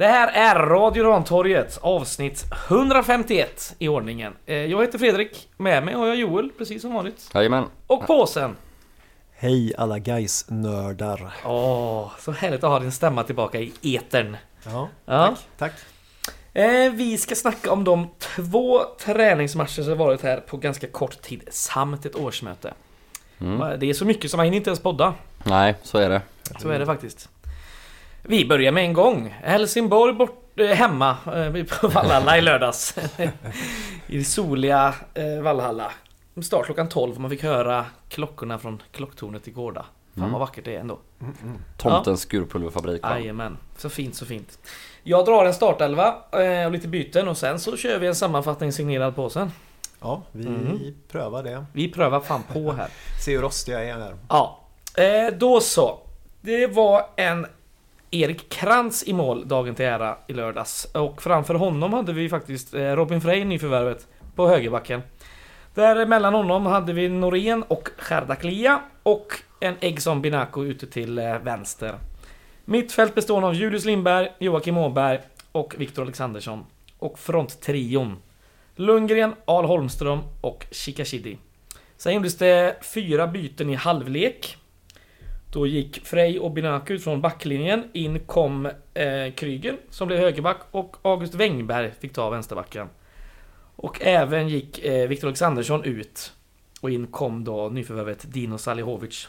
Det här är Radio Rantorget, avsnitt 151 i ordningen. Eh, Jag heter Fredrik, med mig har jag Joel, precis som vanligt. Jajamän. Och påsen. Hej alla guys nördar Åh, så härligt att ha din stämma tillbaka i etern. Ja, Ja. tack. Eh, vi ska snacka om de två träningsmatcher som varit här på ganska kort tid, samt ett årsmöte. Mm. Det är så mycket som man hinner inte ens podda. Nej, så är det. Så är det faktiskt. Vi börjar med en gång. Helsingborg bort, eh, hemma eh, på Vallhalla i lördags. I soliga eh, Vallhalla. Start klockan 12 man fick höra klockorna från klocktornet i Gårda. Fan Mm. vad vackert det är ändå. Tomtens skurpulverfabrik va? Jajamän, så fint så fint. Jag drar en startelva eh, och lite byten och sen så kör vi en sammanfattning signerad påsen. Ja, vi Mhm. prövar det. Vi prövar fan på här. Se hur rostig jag är här. Ja, eh, då så. Det var en Erik Krantz i mål dagen till ära i lördags. Och framför honom hade vi faktiskt eh, Robin Frey, nyförvärvet, på högerbacken. Där mellan honom hade vi Norén och Chardaklia och en Eggson Binako ute till eh, vänster. Mittfält bestående av Julius Lindberg, Joakim Åberg och Viktor Alexandersson. Och fronttrion Lundgren, Al Holmström och Shikashidi. Sen gjordes det fyra byten i halvlek. Då gick Frej och Binaku ut från backlinjen. In kom eh, Kryger som blev högerback och August Wengberg fick ta vänsterbacken. Och även gick eh, Viktor Alexandersson ut. Och in kom då nyförvärvet Dino Salihovic.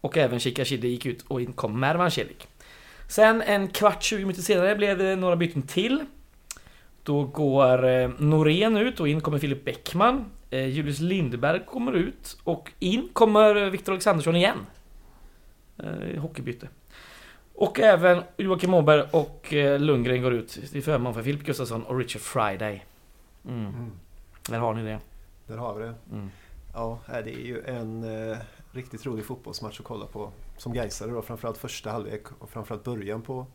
Och även Shikashidi gick ut och in kom Mervan Celik. Sen en kvart, 20 minuter senare blev det några byten till. Då går eh, Norén ut och in kommer Filip Bäckman. Eh, Julius Lindberg kommer ut och in kommer Viktor Alexandersson igen. Eh, hockeybyte. Och även Joakim Åberg och eh, Lundgren går ut till förmån för Filip Gustafsson och Richard Friday. Mm. Mm. Där har ni det. Där har vi det. Mm. Ja, det är ju en eh, riktigt rolig fotbollsmatch att kolla på. Som Gaisare då, framförallt första halvlek och framförallt början på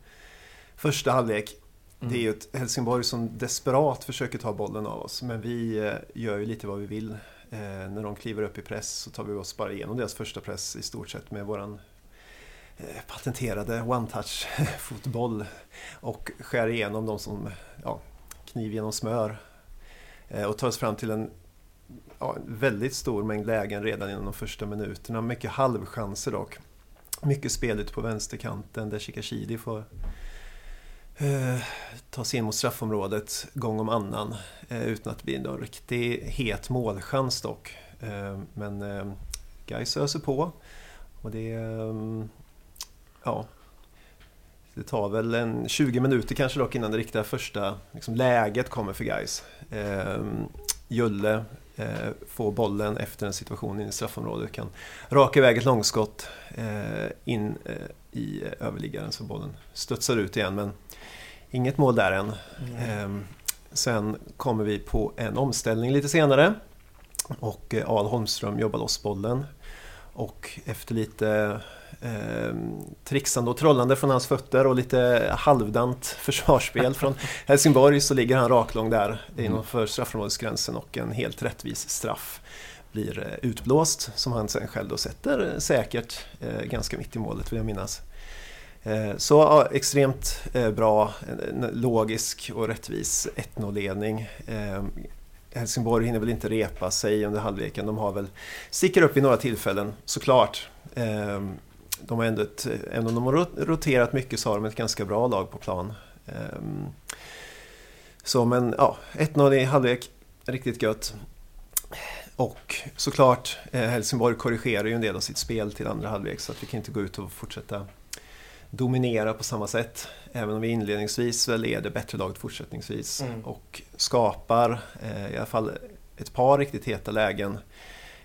första halvlek. Mm. Det är ju ett Helsingborg som desperat försöker ta bollen av oss. Men vi eh, gör ju lite vad vi vill. Eh, när de kliver upp i press så tar vi oss bara igenom deras första press i stort sett med våran Eh, patenterade one-touch fotboll. Och skär igenom dem som ja, kniv genom smör. Eh, och tar oss fram till en ja, väldigt stor mängd lägen redan inom de första minuterna. Mycket halvchanser dock. Mycket spel ute på vänsterkanten där Shikashidi får eh, ta sig in mot straffområdet gång om annan eh, utan att det blir någon riktig het målchans dock. Eh, men eh, Gais öser på och det eh, ja, det tar väl en 20 minuter kanske dock innan det riktiga första liksom, läget kommer för Gais. Eh, Julle eh, får bollen efter en situation in i straffområdet kan raka iväg ett långskott eh, in eh, i överliggaren så bollen studsar ut igen men inget mål där än. Ehm, sen kommer vi på en omställning lite senare och eh, Al Holmström jobbar loss bollen och efter lite eh, trixande och trollande från hans fötter och lite halvdant försvarsspel från Helsingborg så ligger han raklång där innanför straffområdesgränsen och en helt rättvis straff blir eh, utblåst som han sen själv då sätter eh, säkert eh, ganska mitt i målet vill jag minnas. Eh, Så ja, extremt eh, bra, logisk och rättvis 1-0-ledning. Eh, Helsingborg hinner väl inte repa sig under halvleken. De har väl sticker upp i några tillfällen såklart. De har ändå, ett, även om de har rot- roterat mycket så har de ett ganska bra lag på plan. Eh, Så men ja, 1-0 i halvlek, riktigt gött. Och såklart, eh, Helsingborg korrigerar ju en del av sitt spel till andra halvlek så att vi kan inte gå ut och fortsätta dominera på samma sätt. Även om vi inledningsvis väl är det bättre laget fortsättningsvis Mm. och skapar eh, i alla fall ett par riktigt heta lägen.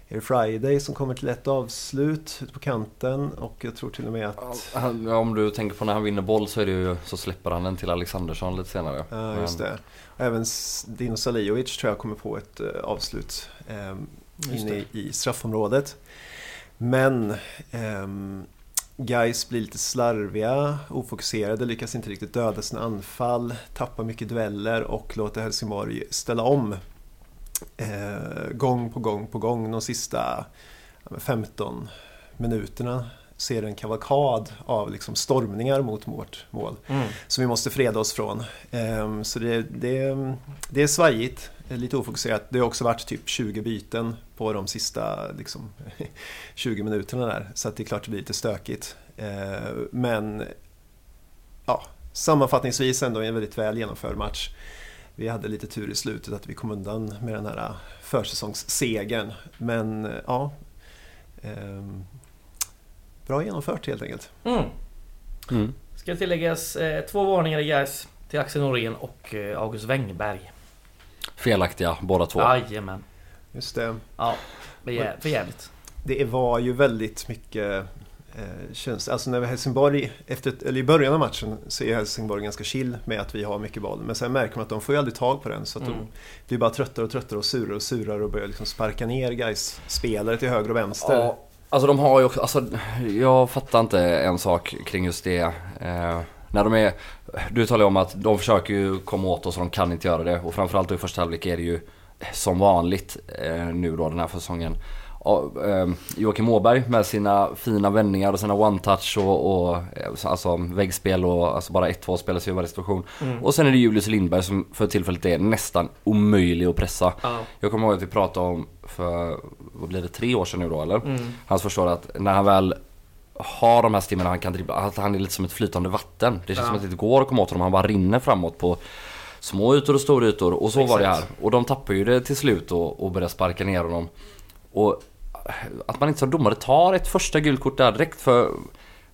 Är det Friday som kommer till ett avslut ute på kanten och jag tror till och med att... Om du tänker på när han vinner boll så är det ju, så släpper han den till Alexandersson lite senare. Ja, just det. Och även Dino Saliovic tror jag kommer på ett eh, avslut eh, inne i, i straffområdet. Men ehm, Guys blir lite slarviga, ofokuserade, lyckas inte riktigt döda sina anfall, tappar mycket dueller och låter Helsingborg ställa om eh, gång på gång på gång de sista ja, men 15 minuterna det en kavalkad av liksom stormningar mot vårt mål. Mm. Som vi måste freda oss från. Ehm, Så det, det, det är svajigt, eh, lite ofokuserat. Det har också varit typ 20 byten på de sista liksom, 20 minuterna där. Så det är klart det blir lite stökigt. Ehm, Men ja, sammanfattningsvis ändå en väldigt väl genomförd match. Vi hade lite tur i slutet att vi kom undan med den här försäsongssegern. Men eh, ja, ehm, bra genomfört helt enkelt. Mm. Mm. Ska tilläggas eh, två varningar i guys till Axel Norén och eh, August Wengberg. Felaktiga båda två. Jajamän. Just det. Ja, för jävligt. Det var ju väldigt mycket eh, känsla. Alltså när Helsingborg, efter, eller i början av matchen så är Helsingborg ganska chill med att vi har mycket boll. Men sen märker man att de får ju aldrig tag på den så att Mm. de blir bara tröttare och tröttare och surare och surare och börjar liksom sparka ner guys spelare till höger och vänster. Ja, alltså de har ju också, alltså, jag fattar inte en sak kring just det. Eh, när de är, du talar ju om att de försöker ju komma åt oss och de kan inte göra det. Och framförallt i första halvlek är det ju som vanligt eh, nu då den här säsongen. Ja, eh, Joakim Åberg med sina fina vändningar och sina one-touch och, och eh, alltså väggspel och alltså bara 1-2 spelas i varje situation. Mm. Och sen är det Julius Lindberg som för tillfället är nästan omöjlig att pressa. Ja. Jag kommer ihåg att vi pratade om för, vad blir det, tre år sedan nu då eller? Mm. Hans förstår att när han väl har de här stimmarna han kan dribbla, att han är lite som ett flytande vatten. Det känns Ja. som att det inte går att komma åt honom, han bara rinner framåt på små ytor och stora ytor. Och så var det här. Exakt. Och de tappar ju det till slut och, och börjar sparka ner honom. Och att man inte som domare tar ett första gult kort där direkt för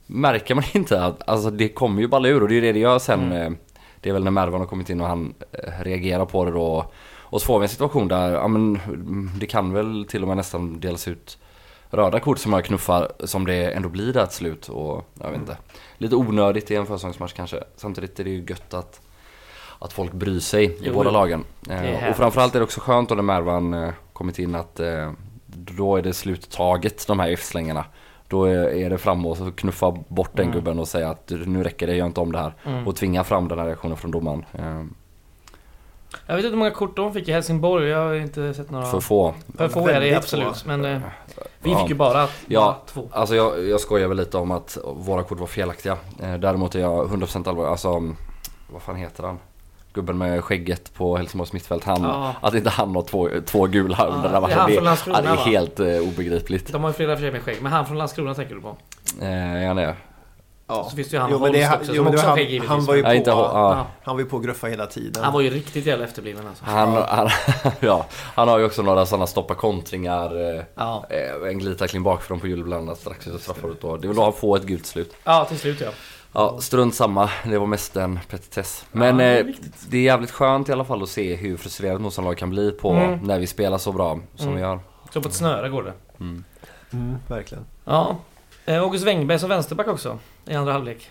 märker man inte att alltså det kommer ju balla ur och det är det det gör sen. Mm. eh, Det är väl när Mervan har kommit in och han eh, reagerar på det då. Och så får vi en situation där, ja men mm, det kan väl till och med nästan delas ut röda kort som jag knuffar som det ändå blir där till slut och jag vet inte. Lite onödigt i en försäsongsmatch kanske. Samtidigt är det ju gött att, att folk bryr sig i Jo, båda lagen. Eh, och framförallt är det också skönt då när Mervan kommit in att då är det sluttaget de här F-slängarna. Då är, det fram och knuffa bort den Mm. gubben och säga att nu räcker det, gör inte om det här. Mm. Och tvinga fram den här reaktionen från domaren. Eh, Jag vet inte hur många kort de fick i Helsingborg. Jag har inte sett några. för få. För få är det absolut. Men eh, vi Ja. fick ju bara, Ja. två. Alltså jag, jag skojar väl lite om att våra kort var felaktiga. Eh, däremot är jag 100% allvarlig. Alltså, vad fan heter han? Gubben med skägget på Helsingborgs mittfält. Han, Ja. Att inte han har två, två gula Ja, under den det här är matchen. han Det, ja, Landskrona det är helt eh, obegripligt. De har ju flera för sig med skägg. Men han från Landskrona tänker du på? Eh, han är. Ja. Så finns det ju han Jo, men det, Holst också jo, som men det också han, givetvis. han var ju på, Nej, inte, ja. Ja. han var ju på gruffa hela tiden. Han var ju riktigt jävla efterbliven alltså. Han, han, ja, han har ju också några sådana stoppa kontringar. Eh, Ja. eh, en glidtackling bakifrån på Julblandat strax efter straffområdet. Det vill då han få ett gult slut. ja, till slut ja. Ja, strunt samma. Det var mest en petitess. Men det är eh, det är jävligt skönt i alla fall att se hur frustrerat motståndarlag kan bli på Mm. när vi spelar så bra som Mm. vi gör. Så på ett snöre går det. Mm. Mm, verkligen. Ja. Eh, August Wengberg som vänsterback också. I andra halvlek.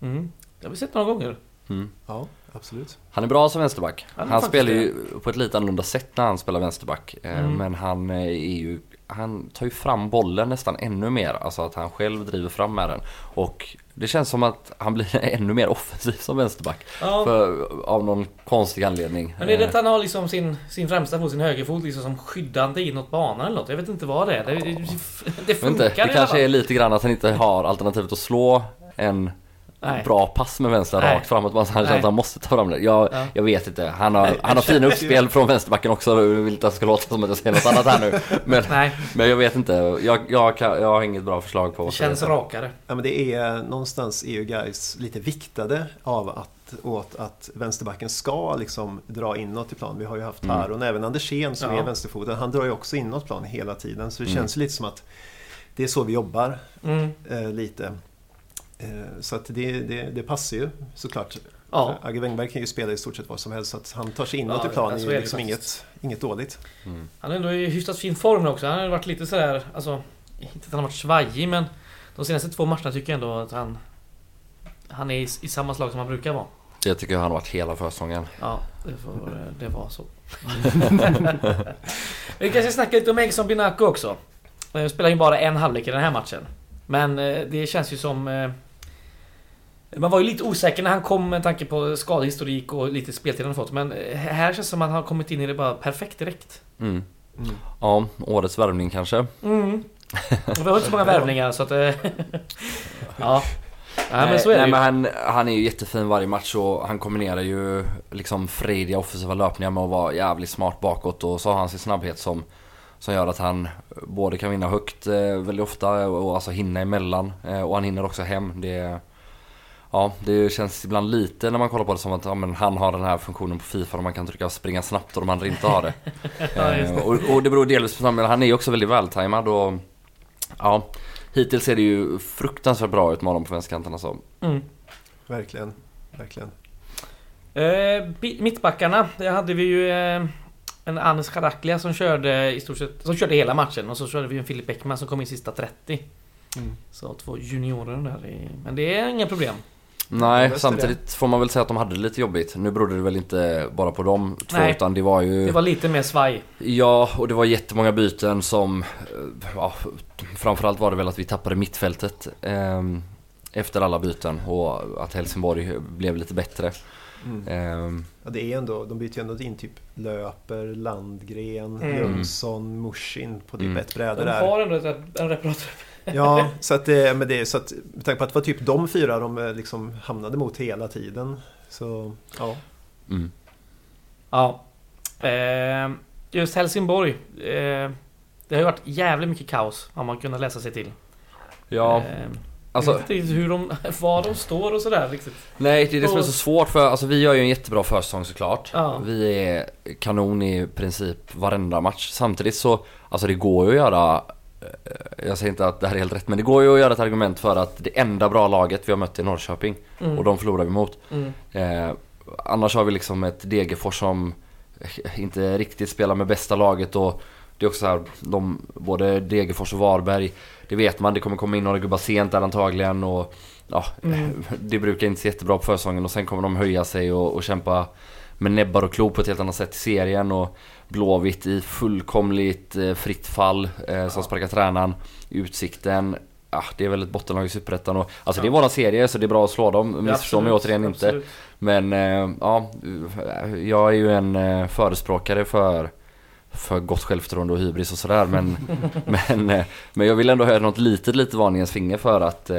Mm. Det har vi sett några gånger. Mm. Ja, absolut. Han är bra som vänsterback. Han Han, spelar ju på ett lite annorlunda sätt när han spelar vänsterback. Eh, Mm. Men han eh, är ju Han tar ju fram bollen nästan ännu mer. Alltså att han själv driver fram med den. Och det känns som att han blir ännu mer offensiv som vänsterback. Ja. För, av någon konstig anledning. Men är det Eh, att han har liksom sin, sin främsta fot, sin högerfot, liksom som skyddande inåt banan eller något? Jag vet inte vad det är. Det, det, det funkar inte, det kanske är lite grann att han inte har alternativet att slå en Nej. bra pass med vänster Nej. rakt framåt. Han känner att han måste ta fram det. Jag, Ja. jag vet inte. Han har, Nej, han har fina uppspel från vänsterbacken också. Jag vill inte att det ska låta som att jag säger något annat här nu. Men, Nej, men jag vet inte. Jag, jag, kan, jag har inget bra förslag på det känns heta. rakare. Ja, men det är någonstans EU guys lite viktade av att, åt att vänsterbacken ska liksom dra inåt i plan. Vi har ju haft Mm. Taron, även Andersén som Ja. är vänsterfoten, han drar ju också inåt plan hela tiden. Så det Mm. känns lite som att det är så vi jobbar Mm. eh, lite. Eh, så att det, det, det passar ju såklart. Ja. Agge Wengberg kan ju spela i stort sett vad som helst, så att han tar sig inåt Ja, i plan ja, så är ju det liksom inget, inget dåligt. Mm. Han är ändå i hyfsat fin form nu också. Han har varit lite sådär, alltså... Inte att han har varit svajig men... De senaste två matcherna tycker jag ändå att han... Han är i, i samma slag som han brukar vara. Det tycker jag han har varit hela försäsongen. Ja, det får det var så. Vi kanske snacka lite om Egson Binaco också. Eh, Spelar ju bara en halvlek i den här matchen. Men eh, det känns ju som... Man var ju lite osäker när han kom med tanke på skadehistorik och lite speltid han fått. Men här känns det som att han har kommit in i det bara perfekt direkt. Mm. Mm. Ja, årets värvning kanske. Mm. Vi har inte så många värvningar så att... eh, ja. Nej men så är det nej, ju. men han, han är ju jättefin varje match och han kombinerar ju liksom frejdiga offensiva löpningar med att vara jävligt smart bakåt och så har han sin snabbhet som, som gör att han både kan vinna högt eh, väldigt ofta och alltså hinna emellan eh, och han hinner också hem. Det, ja, det känns ibland lite när man kollar på det som att ja, men han har den här funktionen på Fifa och man kan trycka springa snabbt och de andra inte har det. Ja, just Eh, och, och det beror delvis på men han är ju också väldigt vältajmad och ja, hittills ser det ju fruktansvärt bra ut med honom på vänsterkanten alltså. Mm. Verkligen, verkligen. Eh, mittbackarna, där hade vi ju eh, en Anis Charaklia som körde i stort sett, som körde hela matchen och så körde vi en Filip Bäckman som kom in sista 30. Mm. Så två juniorer där i, Men det är inga problem. Nej, samtidigt får man väl säga att de hade det lite jobbigt. Nu berodde det väl inte bara på de två Nej. utan det var ju... Det var lite mer svaj. Ja, och det var jättemånga byten som... eh, Ja, framförallt var det väl att vi tappade mittfältet eh, efter alla byten och att Helsingborg blev lite bättre. Mm. Eh, Ja, det är ändå, de byter ju ändå in typ Löper, Landgren, Mm. Jönsson, Mushin på typ Mm. ett bräde De där. har ändå en reparator. Ja, så att det, men det är så att med tanke på att det var typ de fyra de eh, liksom hamnade mot hela tiden. Så ja, mm. Ja. Eh, just Helsingborg. Eh, det har ju varit jävligt mycket kaos har man kunnat läsa sig till. Ja, Eh, alltså... jag vet inte hur de, var de står och sådär riktigt. Nej, det är det som är så svårt för alltså, vi gör ju en jättebra försäsong såklart. Ja. Vi är kanon i princip varenda match. Samtidigt så, alltså det går ju att göra eh, jag säger inte att det här är helt rätt men det går ju att göra ett argument för att det enda bra laget vi har mött är Norrköping Mm. och de förlorar vi mot. Mm. Eh, annars har vi liksom ett Degerfors som inte riktigt spelar med bästa laget och det är också så här, de, både Degerfors och Varberg, det vet man, det kommer komma in några gubbar sent där antagligen och ja, Mm. det brukar inte se jättebra på försäsongen och sen kommer de höja sig och, och kämpa med näbbar och klor på ett helt annat sätt i serien och Blåvitt i fullkomligt eh, fritt fall eh, som sparkar tränaren. Utsikten, ja, det är väl ett bottenlag i Superettan och alltså det är Ja. våra serier så det är bra att slå dem, missförstå mig Absolut, återigen inte. absolut. Men eh, ja, jag är ju en eh, förespråkare för för gott självförtroende och hybris och sådär men, men, eh, men jag vill ändå höra något litet, litet varningens finger för att eh,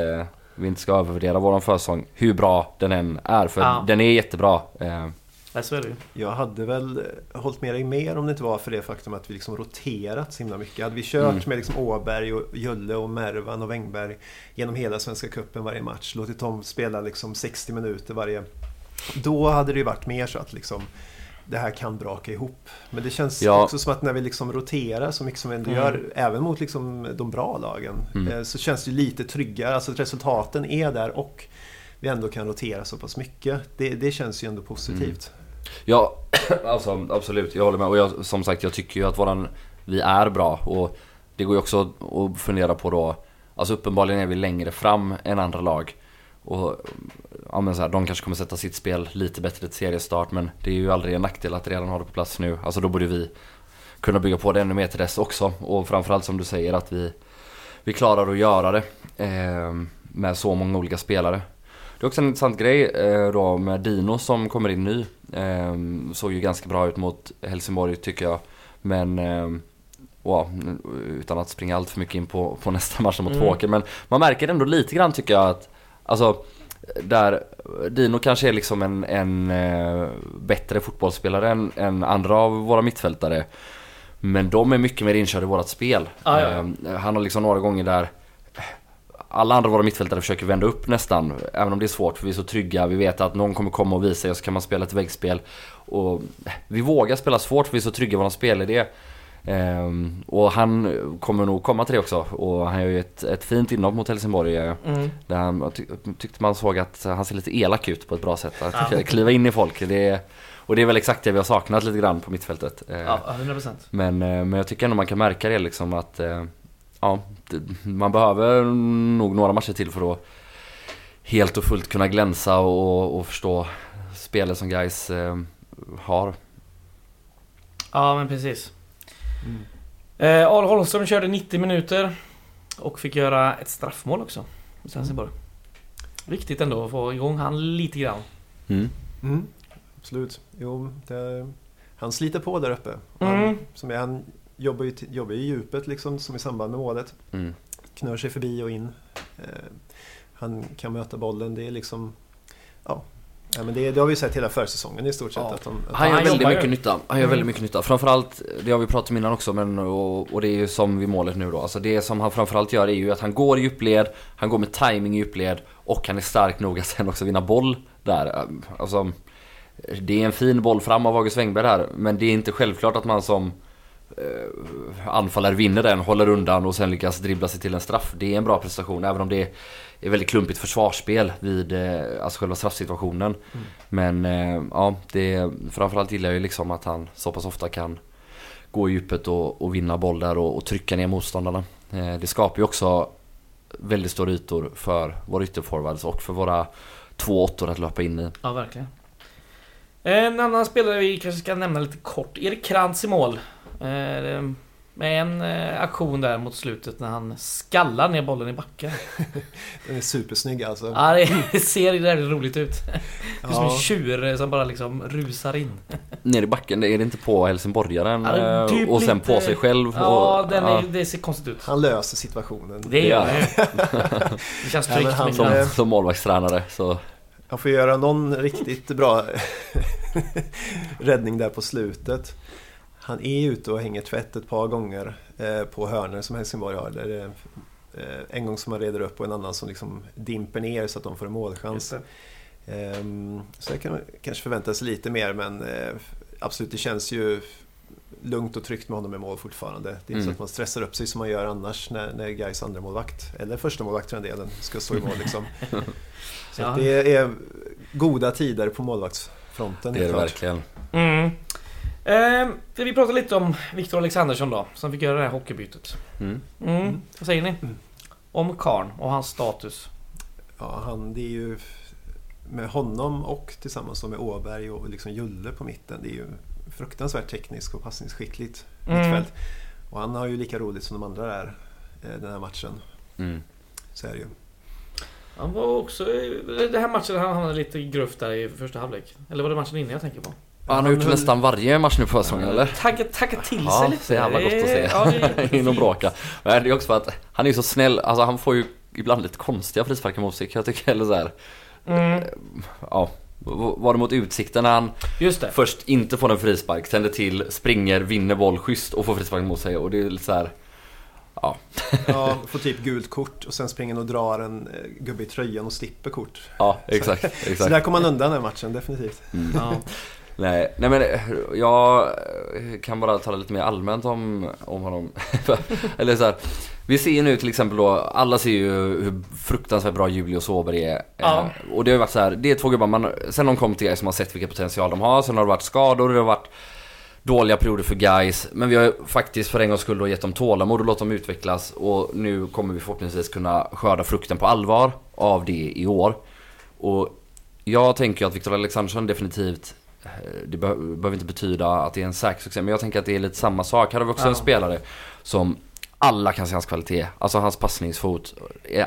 vi inte ska övervärdera våran försång hur bra den än är för Ja. den är jättebra. Eh, Nej, så är det ju. jag hade väl eh, hållit med dig mer om det inte var för det faktum att vi liksom roterat så himla mycket. Hade vi kört Mm. med liksom Åberg och Julle och Mervan och Wängberg genom hela Svenska Cupen varje match, låtit dem spela liksom 60 minuter varje, då hade det ju varit mer så att liksom det här kan braka ihop. Men det känns Ja. också som att när vi liksom roterar så mycket som vi ändå Mm. gör, även mot liksom de bra lagen, Mm. eh, så känns det lite tryggare. Alltså att resultaten är där och vi ändå kan rotera så pass mycket. Det, det känns ju ändå positivt. Ja, alltså absolut. Jag håller med. Och jag, som sagt, jag tycker ju att våran, vi är bra. Och det går ju också att fundera på då. Alltså uppenbarligen är vi längre fram än andra lag. Och ja, men så här, de kanske kommer sätta sitt spel lite bättre till seriestart. Men det är ju aldrig en nackdel att redan ha det på plats nu. Alltså då borde vi kunna bygga på det ännu mer till dess också. Och framförallt som du säger att vi, vi klarar att göra det. Eh, med så många olika spelare. Det är också en intressant grej eh, då med Dino som kommer in ny. Eh, såg ju ganska bra ut mot Helsingborg tycker jag. Men eh, wow, utan att springa allt för mycket in på, på nästa match mot Mm. Men man märker ändå lite grann tycker jag att Alltså där Dino kanske är liksom en, en eh, bättre fotbollsspelare än, än andra av våra mittfältare. Men de är mycket mer inkörda i vårt spel. Ah, ja, ja. Eh, han har liksom några gånger där alla andra våra mittfältare försöker vända upp nästan. Även om det är svårt för vi är så trygga. Vi vet att någon kommer komma och visa så kan man spela ett väggspel. Och vi vågar spela svårt för vi är så trygga i vår spelidé. Ehm, och han kommer nog komma till det också. Och han gör ju ett, ett fint inhopp mot Helsingborg. eh, Mm. Där han, tyck, tyckte man såg att han ser lite elak ut på ett bra sätt. Att Ja. kliva in i folk. Det och det är väl exakt det vi har saknat lite grann på mittfältet. Eh, Ja, 100%. men, eh, men jag tycker ändå man kan märka det liksom att eh, ja, det, man behöver nog några matcher till för att helt och fullt kunna glänsa och, och förstå spelet som guys eh, har. Ja, men precis. Mm. Eh, Al Holmström körde 90 minuter och fick göra ett straffmål också. mot Helsingborg. Viktigt ändå att få igång han lite grann. Mm. Mm, absolut. Jo, det, han sliter på där uppe. Han, Mm. som är, han jobbar ju, jobbar i djupet liksom, som i samband med målet. Mm. Knör sig förbi och in. Eh, han kan möta bollen. Det är liksom... Ja, ja men det, det har vi sett hela försäsongen i stort sett. Ja. Att de, att Han gör väldigt jobbar ju. mycket nytta. Han gör Mm. väldigt mycket nytta. Framförallt, det har vi pratat om innan också, men, och, och det är ju som vid målet nu då. Alltså det som han framförallt gör är ju att han går i djupled, han går med timing i djupled och han är stark nog att sen också vinna boll där. Alltså, det är en fin boll fram av August Wengberg där, men det är inte självklart att man som anfallare vinner den, håller undan och sen lyckas dribbla sig till en straff. Det är en bra prestation, även om det är väldigt klumpigt försvarsspel vid eh, alltså själva straffsituationen. Mm. Men eh, ja, det, framförallt gillar jag ju liksom att han så pass ofta kan gå i djupet och, och vinna boll där och, och trycka ner motståndarna. Eh, det skapar ju också väldigt stora ytor för våra ytterforwards och för våra två åttor att löpa in i. Ja, verkligen. En annan spelare vi kanske ska nämna lite kort. Erik Krantz i mål. Eh, Med en eh, aktion där mot slutet när han skallar ner bollen i backen. Den är supersnygg alltså. Ja, det ser väldigt roligt ut. Det är som en Ja. tjur som bara liksom rusar in. Ner i backen, är det inte på helsingborgaren Ja, är eh, typ och sen lite- på sig själv? Ja, och, den ja, är, det ser konstigt ut. Han löser situationen. Det gör Ja. han ju. Det känns Ja, tryggt men han- som, Krantz. som målvaktstränare så Han får göra någon riktigt bra räddning där på slutet. Han är ute och hänger tvätt ett par gånger eh, på hörnor som Helsingborg har. Där det eh, en gång som man reder upp och en annan som liksom dimper ner så att de får en målchans. Det. Ehm, Så jag kan kanske förvänta sig lite mer men eh, absolut det känns ju lugnt och tryggt med honom i mål fortfarande. Det är inte Mm. så att man stressar upp sig som man gör annars när, när Gais andra målvakt eller första målvakt för den delen ska stå i mål liksom. Så Ja. det är goda tider på målvaktsfronten. det är det klart. verkligen. Mm. Eh, vi pratade lite om Viktor Alexandersson då, som fick göra det här hockeybytet. Mm. Mm. Vad säger ni? Mm. Om Karn och hans status. Ja, han, det är ju med honom och tillsammans med Åberg och liksom Julle på mitten. Det är ju fruktansvärt tekniskt och passningsskickligt Mm. mittfält. Och han har ju lika roligt som de andra där eh, den här matchen. Mm. Så är det ju. Han var också... Det här matchen han hamnade lite gruft där i första halvlek. Eller var det matchen innan jag tänker på? Han har gjort nästan varje match nu på säsongen eller? Tagga, tagga till sig Ja, lite. så jävla gott att se. Ja, det In och bråka. Men det är också för att han är så snäll, alltså han får ju ibland lite konstiga frisparkar mot sig jag tycka. Eller så här. Mm, ja. v- Var det mot Utsikten när han just det. först inte får en frispark, tänder till, springer, vinner boll schysst och får frispark mot sig och det är lite så här. Ja, Ja, får typ gult kort och sen springer han och drar en eh, gubbe i tröjan och slipper kort. ja exakt, Så exakt. där kom han undan den matchen, definitivt. Mm. Ja. Nej, nej men eh, jag kan bara tala lite mer allmänt om, om honom. Eller så här, vi ser ju nu till exempel då, alla ser ju hur fruktansvärt bra Julius Åberg är. Ja. Eh, Och det har ju varit så här, det är två gubbar man, sen de kom till Gais som har sett vilken potential de har, sen har det varit skador, det har varit dåliga perioder för guys Men vi har faktiskt för en gångs skull då gett dem tålamod och låtit dem utvecklas och nu kommer vi förhoppningsvis kunna skörda frukten på allvar av det i år. Och jag tänker att Victor Alexandersson definitivt eh, det be- behöver inte betyda att det är en säker succé, men jag tänker att det är lite samma sak. Här har vi också Ja. en spelare som alla kan se hans kvalitet. Alltså hans passningsfot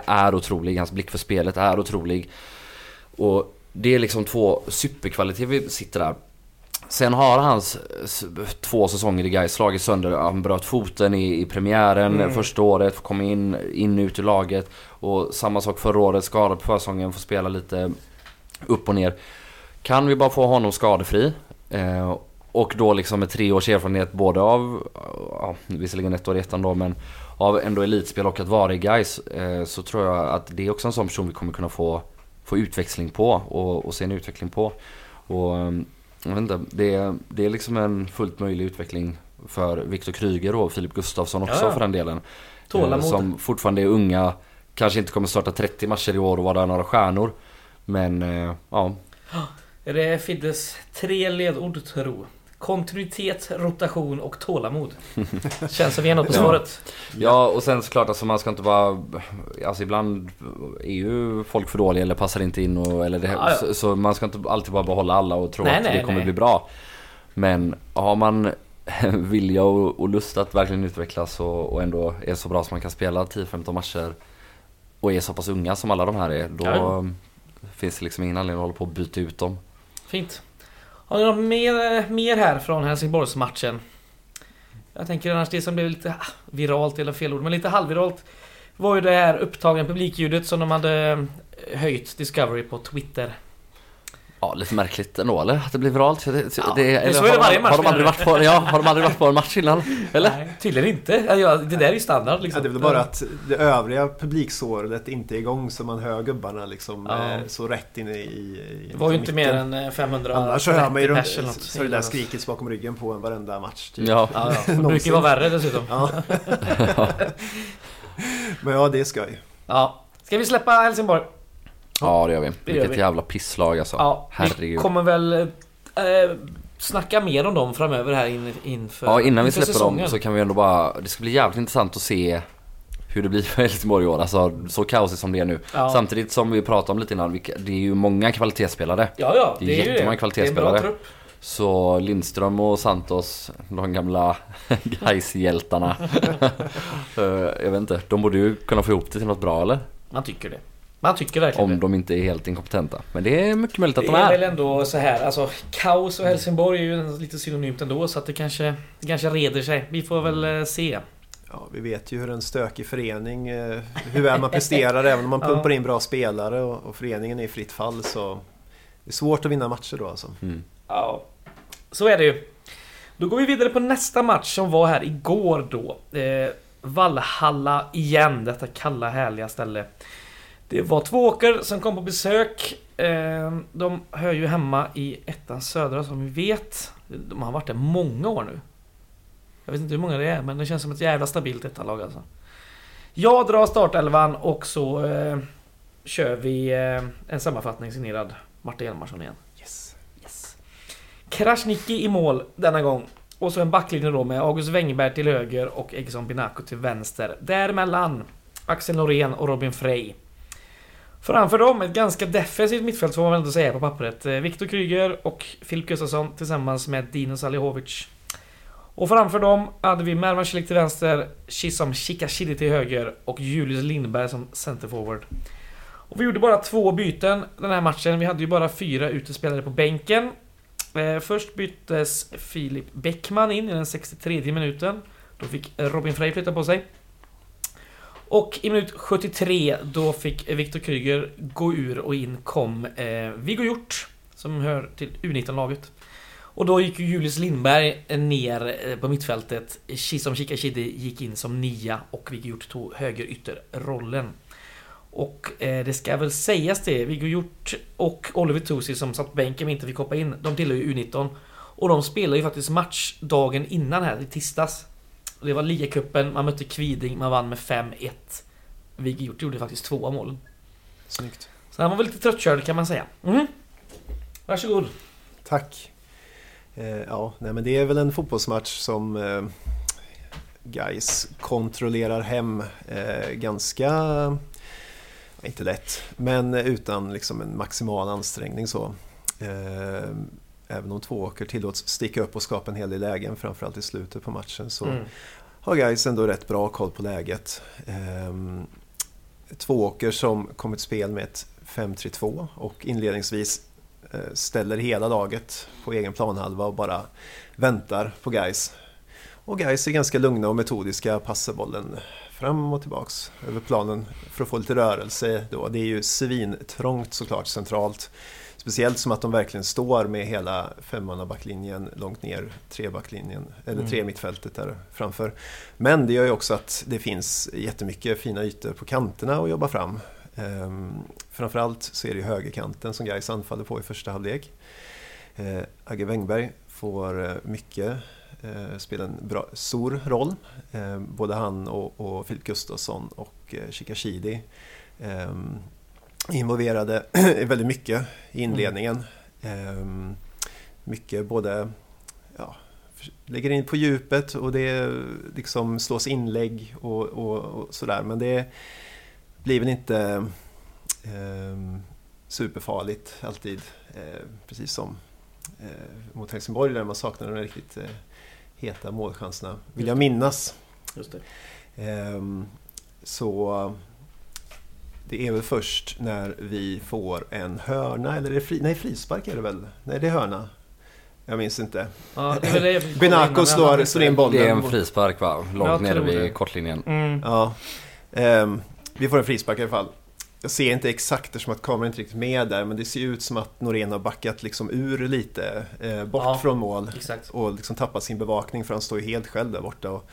är, otrolig, hans blick för spelet är otrolig. Och det är liksom två superkvaliteter vi sitter där. Sen har hans två säsonger i Gais slagit sönder. Han bröt foten i, i premiären Mm. första året, kom in, in ut ur laget. Och samma sak förra året, skadad på försäsongen, får spela lite upp och ner. Kan vi bara få honom skadefri eh, och då liksom med tre års erfarenhet både av, ja, visserligen ett år i ettan då men av ändå elitspel och att vara i Gais eh, så tror jag att det är också en sån person vi kommer kunna få, få utväxling på och, och se en utveckling på. Och eh, jag vet inte, det, är- det är liksom en fullt möjlig utveckling för Viktor Kryger och Filip Gustafsson också Ja, ja. för den delen. Eh, Tålamod. Som fortfarande är unga, kanske inte kommer starta 30 matcher i år och vara några stjärnor. Men eh, ja, det Fiddes tre ledord tro? Kontinuitet, rotation och tålamod. Känns som vi är något på svaret. Ja och sen såklart alltså man ska inte bara Alltså ibland är ju folk för dåliga eller passar inte in och, eller det, Ja, ja. Så, så man ska inte alltid bara behålla alla och tro Nej, att nej, det kommer nej. bli bra Men har man vilja och, och lust att verkligen utvecklas och, och ändå är så bra som man kan spela 10-15 matcher Och är så pass unga som alla de här är då Ja. Finns det liksom ingen anledning att hålla på och byta ut dem Fint. Har ni något mer, mer här från Helsingborgsmatchen? Jag tänker annars det som blev lite ah, viralt, eller fel ord, men lite halvviralt var ju det här upptagna publikljudet som de hade eh, höjt Discovery på Twitter. Ja, lite märkligt ändå eller? Att det blir viralt? Det, Ja, det, eller så har är det de- varje match, Har de aldrig varit på, ja, har de aldrig varit på en match innan? Eller? Nej, tydligen inte. Ja, ja, det där är ju standard Ja, liksom. det är väl bara att det övriga publiksåret inte är igång så man hör gubbarna liksom Ja. eh, så rätt inne i... i Det var ju inte mitten. mer än eh, 500 Annars så hör man ju något. så det där skrikets bakom ryggen på en varenda match. Typ. Ja. Ja, ja. Det brukar ju vara värre dessutom. Ja. Men ja, det är skoj. Ja. Ska vi släppa Helsingborg? Ja, det gör vi. gör Vilket vi. jävla pisslag alltså. Ja, vi kommer väl eh, snacka mer om dem framöver här in, inför Ja, innan vi inför släpper säsongen. dem så kan vi ändå bara... Det ska bli jävligt intressant att se hur det blir för Helsingborg i år. Alltså så kaosigt som det är nu. Ja. Samtidigt som vi pratade om lite innan, det är ju många kvalitetsspelare. Ja, ja. Det är Det är det. jättemånga Det är en kvalitetsspelare. bra trupp. Så Lindström och Santos, de gamla Gais-hjältarna. Eh, Jag vet inte, de borde ju kunna få ihop det till något bra eller? Man tycker det. Man tycker verkligen Om det. de inte är helt inkompetenta. Men det är mycket möjligt att Det de är väl är. ändå så här, alltså kaos och Helsingborg är ju lite synonymt ändå så att det kanske, det kanske reder sig. Vi får väl eh, se. Ja, vi vet ju hur en stökig förening, eh, hur väl man presterar även om man Ja. pumpar in bra spelare och, och föreningen är i fritt fall så det är svårt att vinna matcher då alltså. Mm. Ja, så är det ju. Då går vi vidare på nästa match som var här igår då. Eh, Vallhalla igen, detta kalla härliga ställe. Det var två åker som kom på besök. Eh, de hör ju hemma i ettan södra som vi vet. De har varit där många år nu. Jag vet inte hur många det är, men det känns som ett jävla stabilt ettanlag alltså. Jag drar startelvan och så eh, kör vi eh, en sammanfattning signerad Martin Hjalmarsson igen. Yes. Yes. Krasniqi i mål denna gång. Och så en backlinje då med August Wengberg till höger och Egson Binaco till vänster. Däremellan Axel Norén och Robin Frey. Framför dem ett ganska defensivt mittfält får man väl ändå säga på pappret. Eh, Viktor Kryger och Filip Gustafsson tillsammans med Dino Salihovic. Och framför dem hade vi Mervan Celik till vänster, Chisom Chikashidi till höger och Julius Lindberg som centerforward. Och vi gjorde bara två byten den här matchen. Vi hade ju bara fyra utespelare på bänken. Eh, först byttes Filip Bäckman in i den 63 minuten. Då fick Robin Frey flytta på sig. Och i minut 73 då fick Viktor Kryger gå ur och in kom eh, Viggo Hjort som hör till U19-laget. Och då gick ju Julius Lindberg eh, ner eh, på mittfältet. Chisom Chikashidi gick in som nia och Viggo Hjort tog högerytterrollen. Och eh, det ska väl sägas det, Viggo Hjort och Oliver Tosi som satt på bänken men inte fick hoppa in, de tillhör ju U19. Och de spelade ju faktiskt match dagen innan här, i tisdags. Och Det var ligacupen, man mötte Kviding, man vann med 5-1. Viggo Hjort gjorde faktiskt två målen. Snyggt. Så han var väl lite tröttkörd kan man säga. Mm. Varsågod. Tack. Eh, ja, nej, men det är väl en fotbollsmatch som eh, Guys kontrollerar hem eh, ganska, inte lätt, men utan liksom en maximal ansträngning så. Även om två åker tillåts sticka upp och skapa en hel del lägen, framförallt i slutet på matchen, så Mm. har Guys ändå rätt bra koll på läget. Ehm, Tvååker som kom ett spel med ett 5-3-2 och inledningsvis eh, ställer hela laget på egen planhalva och bara väntar på Guys. Och Guys är ganska lugna och metodiska, passar bollen fram och tillbaks över planen för att få lite rörelse. Då. Det är ju svintrångt såklart centralt. Speciellt som att de verkligen står med hela femmannabacklinjen långt ner, trebacklinjen, eller Mm. tre mittfältet där framför. Men det gör ju också att det finns jättemycket fina ytor på kanterna att jobba fram. Ehm, framförallt så är det högerkanten som Gais anfaller på i första halvlek. Eh, Agge Wengberg får eh, mycket, eh, spela en bra, stor roll. Eh, både han och, och Filip Gustafsson och eh, Chikashidi eh, involverade väldigt mycket i inledningen. Eh, mycket både ja, lägger in på djupet och det liksom slås inlägg och, och, och sådär. Men det blir väl inte eh, superfarligt alltid. Eh, precis som eh, mot Helsingborg där man saknar de riktigt eh, heta målchanserna. Vill jag minnas. Just det. Ehm, så det är väl först när vi får en hörna, eller är det fri, nej frispark är det väl? Nej det är hörna. Jag minns inte. Ja, Benako slår, slår in bollen. Det är en frispark va? Långt nere vid det. kortlinjen. Mm. Ja. Ehm, vi får en frispark i alla fall. Jag ser inte exakt eftersom att kameran inte riktigt med där men det ser ut som att Norén har backat liksom ur lite eh, bort Ja. från mål Exakt. och liksom tappat sin bevakning för han står ju helt själv där borta och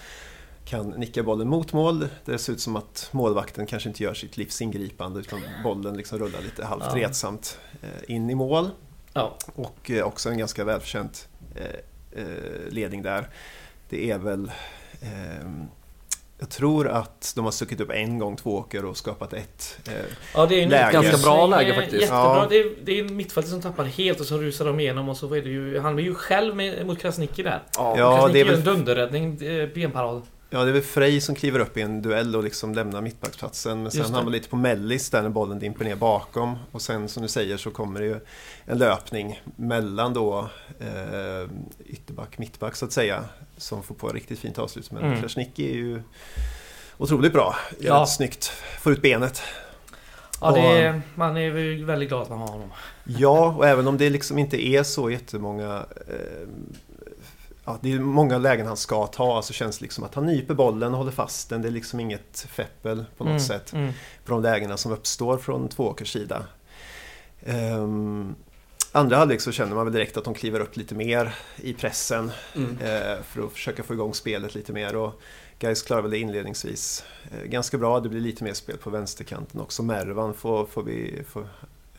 kan nicka bollen mot mål. Det ser ut som att målvakten kanske inte gör sitt livs ingripande utan bollen liksom rullar lite halvt Ja. retsamt eh, in i mål. Ja. Och eh, också en ganska välförtjänt eh, ledning där. Det är väl... ehm, jag tror att de har stuckit upp en gång Tvååker och skapat ett. Eh, Ja, det är ju en Läge. Ganska bra läge faktiskt. Jättebra. Ja. Det, är, det är en mittfältare som tappar helt och så rusar de igenom och så är det ju... Han är ju själv med, mot Krasniqi där. Ja, Krasniqi det är gör väl- en dunderräddning, benparad. Ja, det är väl Frej som kliver upp i en duell och liksom lämnar mittbacksplatsen. Men sen hamnar lite på mellis där när bollen dimper ner bakom. Och sen som du säger så kommer det ju en löpning mellan då eh, ytterback, mittback så att säga. Som får på ett riktigt fint avslut. Men Mm. Krasniqi är ju otroligt bra. Gör Ja. snyggt, får ut benet. Ja, är, man är ju väldigt glad att man har honom. Ja, och även om det liksom inte är så jättemånga... Eh, ja, det är många lägen han ska ta så känns det liksom att han nyper bollen och håller fast den. Det är liksom inget feppel på något Mm, sätt Mm. på de lägena som uppstår från Tvååkers sida. Ehm, andra halvlek så känner man väl direkt att de kliver upp lite mer i pressen Mm. eh, för att försöka få igång spelet lite mer. Och Gais klarar väl det inledningsvis eh, ganska bra. Det blir lite mer spel på vänsterkanten också. Mervan får, får vi... Får,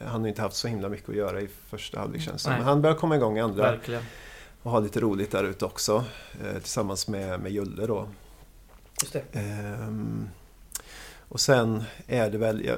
han har inte haft så himla mycket att göra i första halvlek känns det. Men han börjar komma igång i andra Verkligen. Och ha lite roligt där ute också. Eh, tillsammans med, med Julle då. Just det. Ehm, och sen är det väl,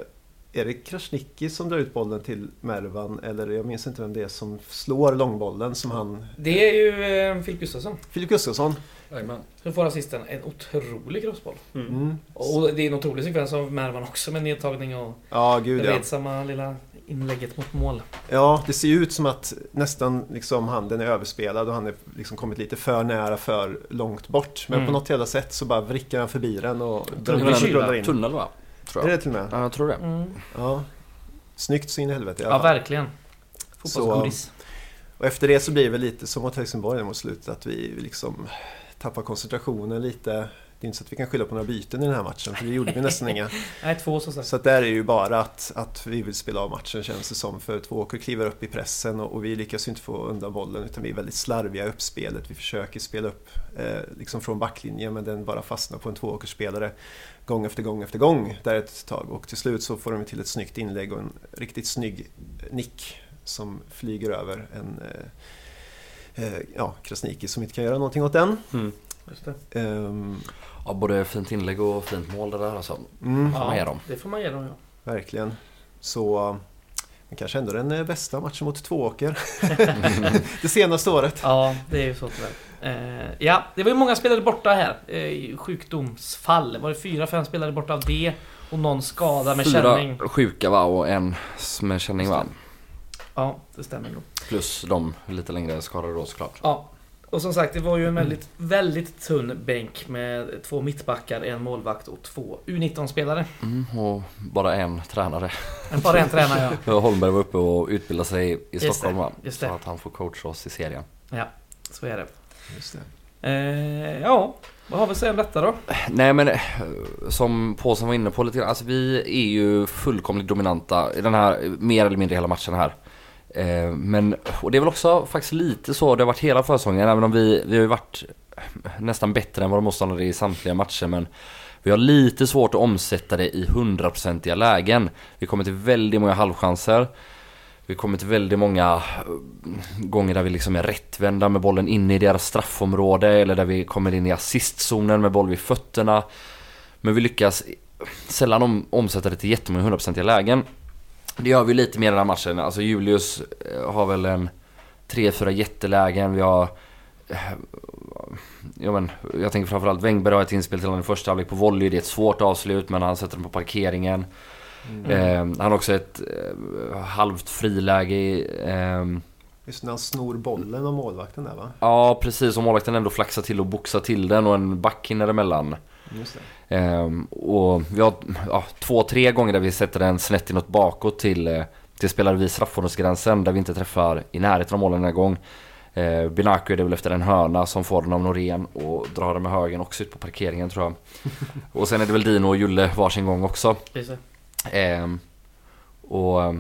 är det Krasniqi som drar ut bollen till Mervan eller jag minns inte vem det är som slår långbollen som han... Det är ju eh, Filip Gustafsson Filip Gustafsson. Jajamän. som får assisten. En otrolig crossboll. Mm. Och det är en otrolig sekvens av Mervan också med nedtagning och Ja, det gud ja. redsamma lilla inlägget mot mål. Ja, det ser ju ut som att nästan liksom handen är överspelad och han är liksom kommit lite för nära, för långt bort. Men Mm. på något jävla sätt så bara vrickar han förbi den och Det rullar in. Tunnel va? Tror Är jag. det till och med? Ja, jag tror det. Mm. Ja. Snyggt så in i helvete i alla Ja, fall. verkligen. Fotbollsgodis. Och efter det så blir det väl lite som mot Helsingborg mot slutet att vi liksom tappar koncentrationen lite. Det är inte så att vi kan skylla på några byten i den här matchen för det gjorde vi nästan inga. Nej, två som sagt. Så att där är ju bara att, att vi vill spela av matchen känns det som. För Tvååker kliver upp i pressen och, och vi lyckas ju inte få undan bollen utan vi är väldigt slarviga i uppspelet. Vi försöker spela upp eh, liksom från backlinjen men den bara fastnar på en Tvååkersspelare gång efter gång efter gång där ett tag. Och till slut så får de till ett snyggt inlägg och en riktigt snygg nick som flyger över en eh, eh, ja, Krasniqi som inte kan göra någonting åt den. Mm. Ehm, Ja, både fint inlägg och fint mål det där alltså. mm, Får man ge dem. det får man ge dem ja. Verkligen. Så men kanske ändå den eh, bästa matchen mot Tvååker. det senaste året. Ja, det är ju så tyvärr. Eh, ja, det var ju många spelare borta här. Eh, sjukdomsfall. Var det fyra, fem spelare borta av det? Och någon skada med känning. Fyra sjuka va och en med känning va? Ja, det stämmer nog. Plus de lite längre skadade då såklart. Ja. Och som sagt, det var ju en väldigt, väldigt tunn bänk med två mittbackar, en målvakt och två U19-spelare. Mm, och bara en tränare. En Bara en tränare ja. Holmberg var uppe och utbildade sig i Just Stockholm va? just Så det. att han får coacha oss i serien. Ja, så är det. Just det. Eh, ja, vad har vi att säga om detta då? Nej men eh, som Påsen var inne på lite grann, alltså vi är ju fullkomligt dominanta i den här, mer eller mindre hela matchen här. Eh, men, och det är väl också faktiskt lite så det har varit hela försäsongen, även om vi, vi har ju varit nästan bättre än våra motståndare i samtliga matcher men vi har lite svårt att omsätta det i hundraprocentiga lägen. Vi kommer till väldigt många halvchanser. Vi kommer till väldigt många eh, gånger där vi liksom är rättvända med bollen inne i deras straffområde eller där vi kommer in i assistzonen med boll vid fötterna. Men vi lyckas sällan om, omsätta det till jättemånga hundraprocentiga lägen. Det gör vi lite mer i den här matchen. Alltså Julius eh, har väl en tre, fyra jättelägen. Vi har... eh, Ja, men, jag tänker framförallt Wängberg har ett inspel till honom i första halvlek på volley. Det är ett svårt avslut men han sätter den på parkeringen. Mm. Eh, han har också ett eh, halvt friläge i, ehm, Just när han snor bollen av målvakten där va? Ja precis, och målvakten ändå flaxar till och boxar till den och en back hinner emellan. Just det. Ehm, och vi har ja, två, tre gånger där vi sätter den snett inåt bakåt till, eh, till spelare vid straffområdesgränsen där vi inte träffar i närheten av målen den här gång. Eh, Binaku är det väl efter en hörna som får den av Norén och drar den med högen också ut på parkeringen tror jag. och sen är det väl Dino och Julle varsin gång också. Ehm, och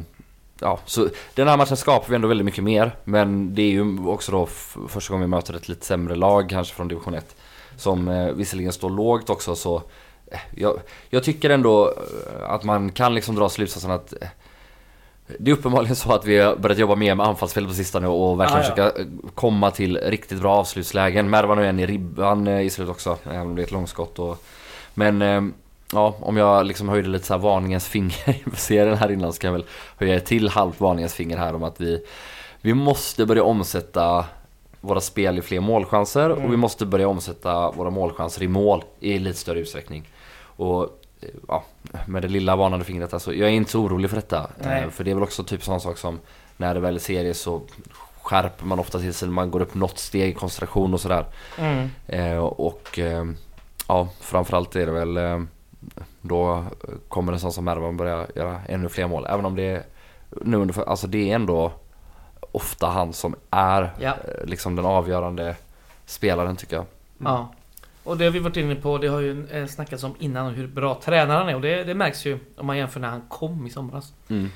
ja, så den här matchen skapar vi ändå väldigt mycket mer. Men det är ju också då första gången vi möter ett lite sämre lag kanske från division 1. Som eh, visserligen står lågt också så eh, jag, jag tycker ändå eh, att man kan liksom dra slutsatsen att eh, det är uppenbarligen så att vi har börjat jobba mer med anfallsspel på sistone och verkligen Ah, ja. försöka komma till riktigt bra avslutslägen. Mervan och en i ribban i slutet också, även om det är ett långskott. Och, men ja, om jag liksom höjde lite så här varningens finger inför serien här innan så kan jag väl höja ett till halvt varningens finger här om att vi, vi måste börja omsätta våra spel i fler målchanser och vi Mm. måste börja omsätta våra målchanser i mål i lite större utsträckning. Och eh, ja, med det lilla varnande fingret alltså, jag är inte så orolig för detta. Nej. Eh, För det är väl också typ sån sak som när det väl är serie så skärper man ofta till sig, man går upp något steg i koncentration och sådär. Mm. Eh, och eh, ja, framförallt är det väl eh, då kommer en sån som Mervan börja göra ännu fler mål. Även om det är nu under, alltså det är ändå ofta han som är Ja. eh, liksom den avgörande spelaren tycker jag. Ja. Och det har vi varit inne på, det har ju eh, snackats om innan hur bra tränaren är och det, det märks ju om man jämför när han kom i somras. Mm.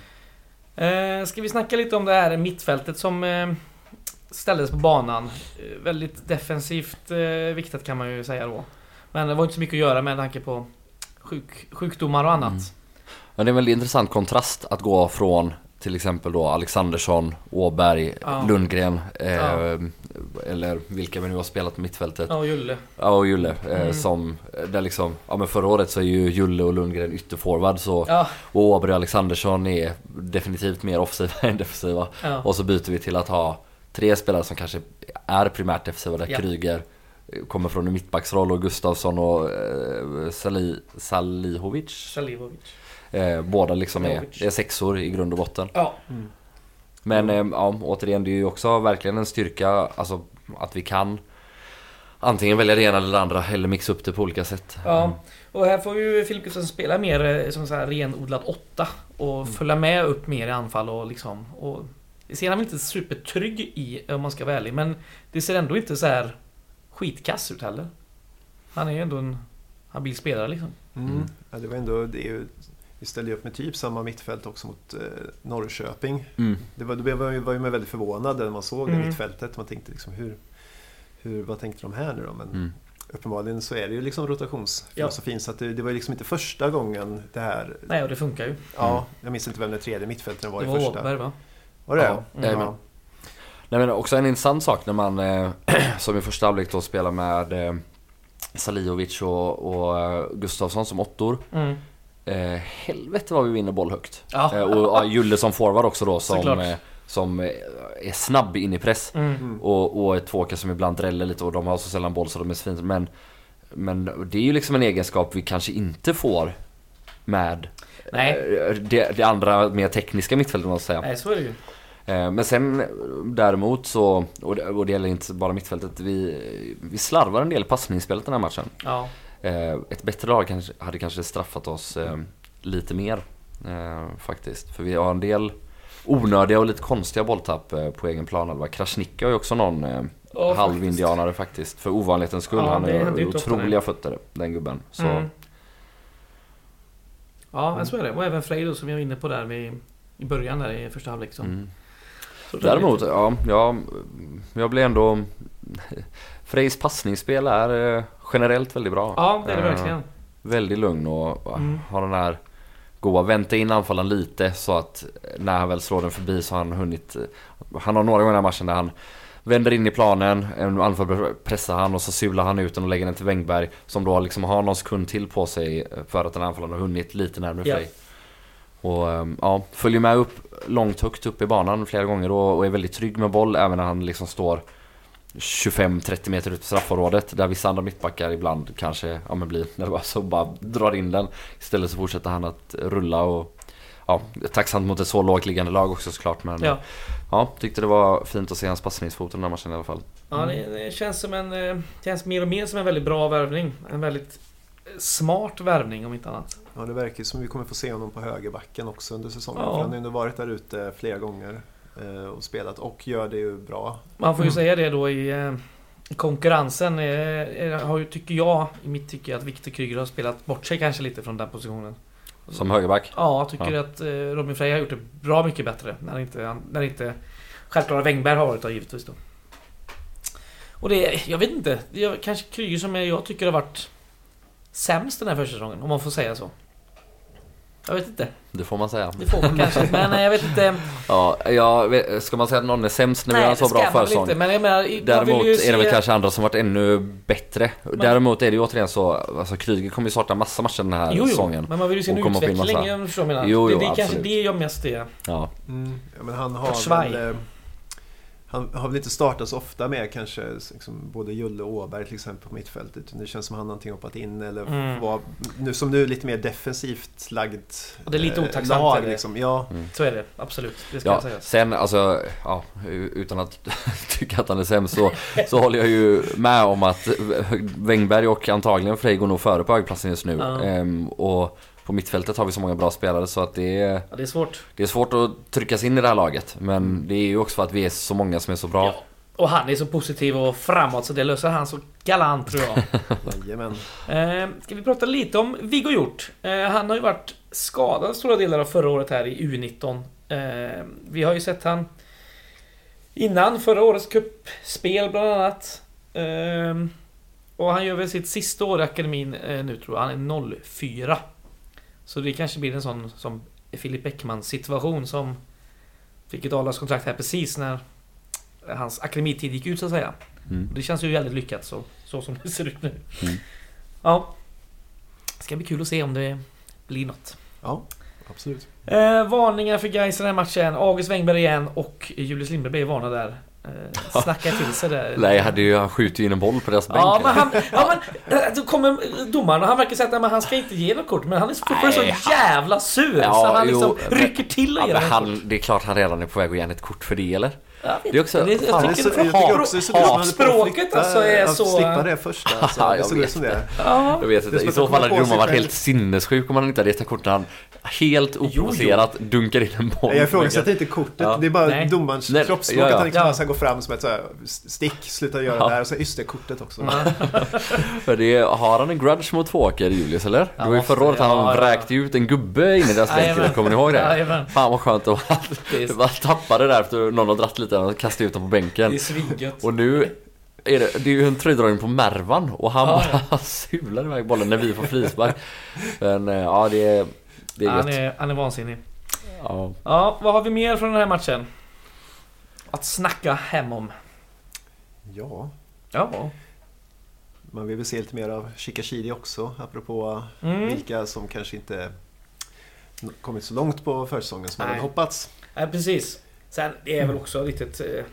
Eh, ska vi snacka lite om det här mittfältet som eh, ställdes på banan. Eh, väldigt defensivt eh, viktat kan man ju säga då. Men det var inte så mycket att göra med tanke på sjuk, sjukdomar och annat. Mm. Men det är en väldigt intressant kontrast att gå från till exempel då Alexandersson, Åberg, Ja. Lundgren eh, Ja. eller vilka vi nu har spelat på mittfältet. Ja, och Julle. Ja och Julle eh, Mm. som, där liksom, ja men förra året så är ju Julle och Lundgren ytterforward så Ja, Och Åberg och Alexandersson är definitivt mer offensiva än defensiva. Och så byter vi till att ha tre spelare som kanske är primärt defensiva där Ja. Kryger kommer från en mittbacksroll och Gustafsson och eh, Sali, Salihovic. Salivovic. Eh, båda liksom är, är sexor i grund och botten. Ja. Mm. Men eh, ja, återigen det är ju också verkligen en styrka alltså att vi kan antingen välja det ena eller det andra eller mixa upp det på olika sätt. Ja, och här får ju Filip Gustafsson spela mer eh, som så här renodlad åtta och följa med upp mer i anfall och liksom och det ser han väl inte supertrygg i om man ska vara ärlig men det ser ändå inte så här skitkass ut heller. Han är ju ändå en habil spelare liksom. Mm. Mm. Ja, det var ändå, det är ju, vi ställde ju upp med typ samma mittfält också mot eh, Norrköping. Mm. Det var, då var, ju- var ju man väldigt förvånad när man såg det Mm. mittfältet. Man tänkte liksom hur, hur, vad tänkte de här nu då? Men Mm. uppenbarligen så är det ju liksom rotationsfilosofin. Så att det, det var ju liksom inte första gången det här. Nej och det funkar ju. Ja, jag minns inte vem den tredje mittfältaren var Det i var första. Åberg va? Var det? Ja, jajamän. Nej men också en intressant sak när man eh, som i första halvlek då spelar med eh, Salihovic och, och eh, Gustafsson som åttor. Mm. Eh, helvete vad vi vinner boll högt. Ja. Eh, och ja, Julle som forward också då som, eh, som eh, är snabb in i press. Mm. Mm. Och, och ett tvåka som ibland dräller lite och de har så sällan boll så de är svin. Men, men det är ju liksom en egenskap vi kanske inte får med Nej. eh, det, det andra mer tekniska mittfältet om man säga. Nej så är det ju. Eh, Men sen däremot så, och det, och det gäller inte bara mittfältet, vi, vi slarvar en del i passningsspelet den här matchen. Ja. Eh, Ett bättre lag kanske, hade kanske straffat oss eh, lite mer eh, faktiskt. För vi har en del onödiga och lite konstiga bolltapp på egen planhalva. Krasniqi har ju också någon Ja, halvindianare faktiskt. För ovanlighetens skull. Ja, Han har otroliga fötter den gubben. Så, Mm. Ja, men så är det. Och även Frej som jag var inne på där med, i början där i första halvlek. Mm. Däremot, ja, ja, jag blir ändå... Frejs passningsspel är generellt väldigt bra. Ja, det är det Eh, verkligen. Väldigt lugn och Mm. har den här goa vänta in anfallaren lite så att när han väl slår den förbi så har han hunnit... Han har några gånger i matchen där han vänder in i planen, en anfallare pressar han och så sular han ut den och lägger den till Wängberg som då liksom har någon sekund till på sig för att den anfallaren har hunnit lite närmare Ja. Frej. Och ehm, ja, följer med upp långt högt upp i banan flera gånger och, och är väldigt trygg med boll även när han liksom står 25-30 meter ut på straffområdet där vissa andra mittbackar ibland kanske ja, men blir nervösa och bara drar in den. Istället så fortsätter han att rulla och ja, tacksamt mot ett så lågt liggande lag också såklart men ja. Ja. tyckte det var fint att se hans passningsfot i den här matchen i alla fall. Ja, det, det känns som en... eh, känns mer och mer som en väldigt bra värvning. En väldigt smart värvning om inte annat. Ja, det verkar som vi kommer få se honom på högerbacken också under säsongen. Ja. För han har ju ändå varit där ute flera gånger. Eh, och spelat och gör det ju bra. Man får ju säga det då i eh, i konkurrensen. eh, Har ju, tycker jag, i mitt tycke, att Viktor Kryger har spelat bort sig kanske lite från den positionen. Som högerback. Ja, jag tycker Ja. att Robin Frey har gjort det bra mycket bättre. När inte, när inte självklara Wängberg har varit där givetvis då. Och det, jag vet inte. Det är kanske Kryger som jag tycker har varit sämst den här försäsongen, om man får säga så. Jag vet inte. Det får man säga. Det får man kanske. Men eh, jag vet inte. Ja, jag vet, ska man säga att någon är sämst när vi har en så det bra väl inte. Men jag menar, Däremot är det väl se- kanske andra som varit ännu bättre. Däremot är det ju återigen så, alltså Kryger kommer ju starta massa matcher den här Jo, jo, säsongen. men man vill ju se en utveckling. massa. förstår jag menar. Jo, det, jo, det är kanske absolut. det jag mest är. Ja. Mm. Ja, men han har väl... Han har väl inte startat så ofta med kanske liksom, både Julle och Åberg till exempel på mittfältet. Det känns som han antingen hoppat in eller Mm. var, nu, som nu lite mer defensivt lagd Och det är lite eh, otacksamt, lag. är. Liksom. Ja, Så är det, absolut. Det ska Ja, jag säga. sen alltså, ja, utan att tycka att han är sämst så, så håller jag ju med om att Wängberg och antagligen Frej går nog före på högplatsen just nu. Ja. Ehm, och på mittfältet har vi så många bra spelare så att det är, Ja, det är svårt. det är svårt att trycka sig in i det här laget. Men det är ju också för att vi är så många som är så bra. Ja. Och han är så positiv och framåt så det löser han så galant tror jag. jajamän. eh, ska vi prata lite om Viggo Hjort? Eh, han har ju varit skadad stora delar av förra året här i U19. Eh, vi har ju sett han innan förra årets cupspel bland annat. Eh, och han gör väl sitt sista år i akademin eh, nu tror jag. Han är 04. Så det kanske blir en sån som Filip Bäckman situation som fick ett A-lagskontrakt här precis när hans akademitid gick ut så att säga. Mm. Det känns ju väldigt lyckat så, så som det ser ut nu. Mm. Ja. Ska bli kul att se om det blir något. Ja, absolut. Eh, varningar för Gais i den här matchen. August Wängberg igen och Julius Lindberg blev varnad där. Eh, snackar till sig där. Nej, hade ju, han skjuter ju in en boll på deras bänk. Ja men han, ja, men, eh, då kommer domaren och han verkar säga att men han ska inte ge något kort men han är fortfarande så Nej, jävla sur Ja, så han jo, liksom rycker till och Ja, ger men ett kort. han, det är klart han redan är på väg att ge ett kort för det eller? Jag det är också- det, fan, jag är tycker jag tycker också han Språket alltså är att så... slippa det första. Alltså. Ja, det jag ser ut som det. det. Ja. Jag vet Det är inte, i att så han fall hade sig varit helt sinnessjuk om han inte hade gett ett kort när han helt oprovocerat dunkar in en boll. Jag ifrågasätter inte kortet, Ja. det är bara Nej. domarens kroppsspråk ja, ja. att han liksom Ja. bara ska gå fram som ett så här stick, sluta göra Ja. det här och så just det, kortet också. För det, har han en grudge mot Tvååker, Julius eller? Ja, det var ju förra året han vräkte ut en gubbe in i deras bänk, kommer ni ihåg det? Fan vad skönt att Det är- man tappade det där efter någon har dratt lite och kastat ut dem på bänken. Det är svingött. Och nu är det, det är ju en tröjdragning på Mervan och han Ja, bara sular iväg bollen när vi får frispark. Men eh, ja, det är, det är Han gött. är, han är vansinnig. Ja. Ja, vad har vi mer från den här matchen? Att snacka hem om. Ja, Ja. man vill väl se lite mer av Shikashidi också, apropå Mm. vilka som kanske inte kommit så långt på försäsongen som man hade hoppats. Nej, precis. Sen, det är väl också riktigt... Eh,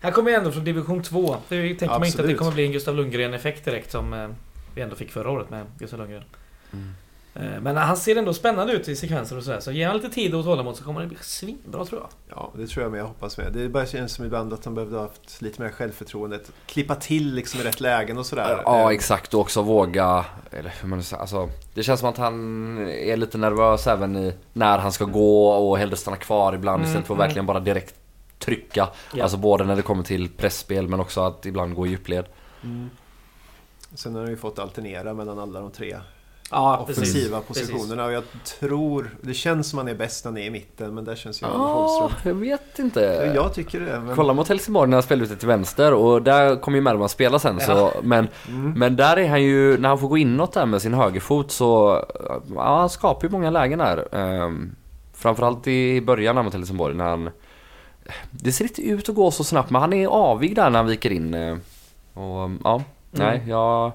här kommer jag ändå från division 2. Det tänker man inte att det Absolut. kommer bli en Gustav Lundgren-effekt direkt som eh, vi ändå fick förra året med Gustav Lundgren. Mm. Eh, men han ser ändå spännande ut i sekvenser och sådär. Så ge honom lite tid och tålamod så kommer det bli svinbra tror jag. Ja, det tror jag med, jag hoppas med. Det bara känns som ibland att han behövde ha haft lite mer självförtroende. Att Klippa till liksom i rätt lägen och sådär. Ja Eh, exakt och också våga, eller hur man säger, alltså Det känns som att han är lite nervös även i när han ska gå och hellre stanna kvar ibland Mm, istället för att mm. verkligen bara direkt trycka. Ja. Alltså både när det kommer till pressspel men också att ibland gå i djupled. Mm. Sen har han ju fått alternera mellan alla de tre Ja, offensiva precis. positionerna. Och jag tror, det känns som han är bäst när han är i mitten, men där känns ju Janne Ja, Holmström. jag vet inte. Jag tycker det. Men... Kolla mot Helsingborg när han spelar ute till vänster och där kommer ju Mervan spela sen så, men, Mm. men där är han ju, när han får gå inåt där med sin högerfot så, ja han skapar ju många lägen där. Um, framförallt i början mot Helsingborg när han, det ser inte ut att gå så snabbt men han är avig där när han viker in. eh, Och ja, nej jag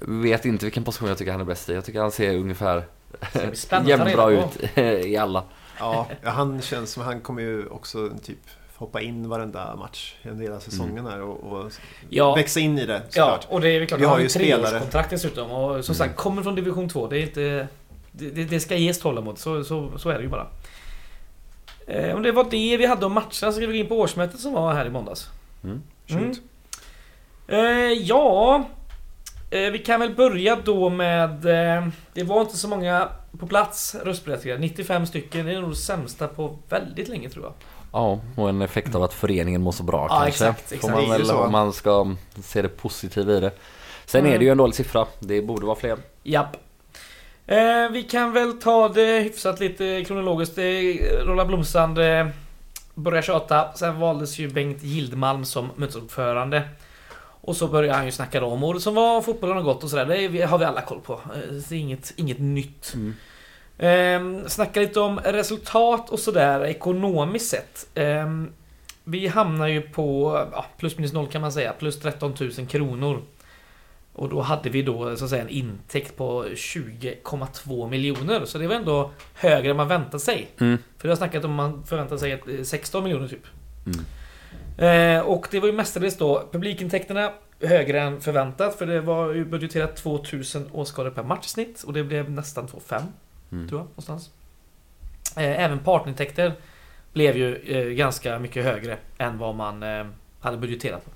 vet inte vilken position jag tycker han är bäst i. Jag tycker han ser ungefär jämnbra ut i alla. Ja, ja, han känns som han kommer ju också typ hoppa in varenda match under hela säsongen här och, och Ja. växa in i det Ja, såklart. och det är klart. Vi har ju treårskontrakt dessutom. Och som sagt, kommer från division 2. Det är inte... Det, det, ska ges tålamod. Så, så, så är det ju bara. Eh, om det var det vi hade om matcherna så ska vi gå in på årsmötet som var här i måndags. Mm. Shoot. Eh, ja... Eh, vi kan väl börja då med... Eh, det var inte så många på plats röstberättigade. 95 stycken. Det är nog det sämsta på väldigt länge tror jag. Ja, och en effekt av att föreningen mår så bra Ja, kanske. exakt, Får exakt. man är ju väl, om man ska se det positiva i det. Sen Mm. är det ju en dålig siffra. Det borde vara fler. Japp. Eh, vi kan väl ta det hyfsat lite kronologiskt. Roland Blomstrand eh, började tjata. Sen valdes ju Bengt Gildmalm som mötesordförande. Och så började han ju snacka om året som var, fotbollen har gått och sådär. Det har vi alla koll på. Eh, Det är inget, inget nytt. Eh, snacka lite om resultat och sådär ekonomiskt sett. Eh, vi hamnar ju på ja, plus minus noll kan man säga. Plus 13 000 kronor. Och då hade vi då så att säga en intäkt på 20,2 miljoner. Så det var ändå högre än man väntade sig. Mm. För jag har snackat om man förväntar sig ett, eh, 16 miljoner typ. Mm. Eh, och det var ju mestadels då publikintäkterna högre än förväntat. För det var ju budgeterat 2000 åskådare per match i snitt. Och det blev nästan 2,5 Mm. tror jag någonstans. Eh, även partnerintäkter blev ju eh, ganska mycket högre än vad man eh, hade budgeterat på.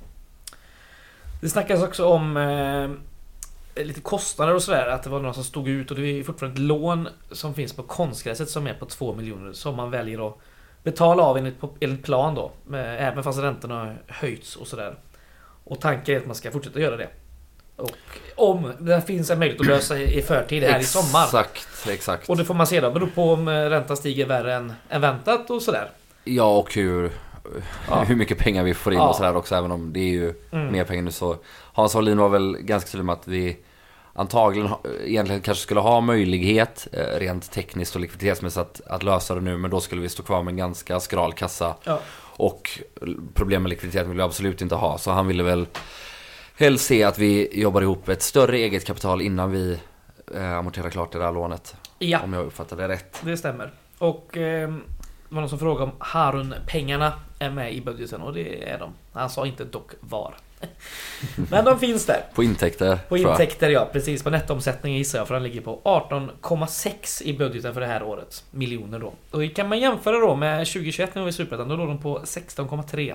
Det snackas också om eh, lite kostnader och sådär. Att det var några som stod ut och det är fortfarande ett lån som finns på konstgräset som är på 2 miljoner som man väljer att betala av enligt, enligt plan då. Även fast räntorna har höjts och sådär. Och tanken är att man ska fortsätta göra det. Och om det finns en möjlighet att lösa i förtid här i sommar. Exakt, exakt. Och det får man se då. Beror på om eh, räntan stiger värre än, än väntat och sådär. Ja, och hur, Ja. hur mycket pengar vi får in Ja. och sådär också. Även om det är ju Mm. mer pengar nu så. Hans Wallin var väl ganska tydlig med att vi antagligen ha- egentligen kanske skulle ha möjlighet eh, rent tekniskt och likviditetsmässigt att, att lösa det nu. Men då skulle vi stå kvar med en ganska skral kassa. Ja. Och problem med likviditet vill vi absolut inte ha. Så han ville väl helst se att vi jobbar ihop ett större eget kapital innan vi eh, amorterar klart det där lånet. Ja, Om jag uppfattade det rätt. det stämmer. Och eh, det var någon som frågade om Harun-pengarna är med i budgeten och det är de. Han sa inte dock var. Men de finns där. På intäkter På intäkter ja, precis. På nettoomsättningen gissar jag för den ligger på 18,6 i budgeten för det här året. Miljoner då. Och kan man jämföra då med 2021 när vi var i Superettan. Då låg de på 16,3.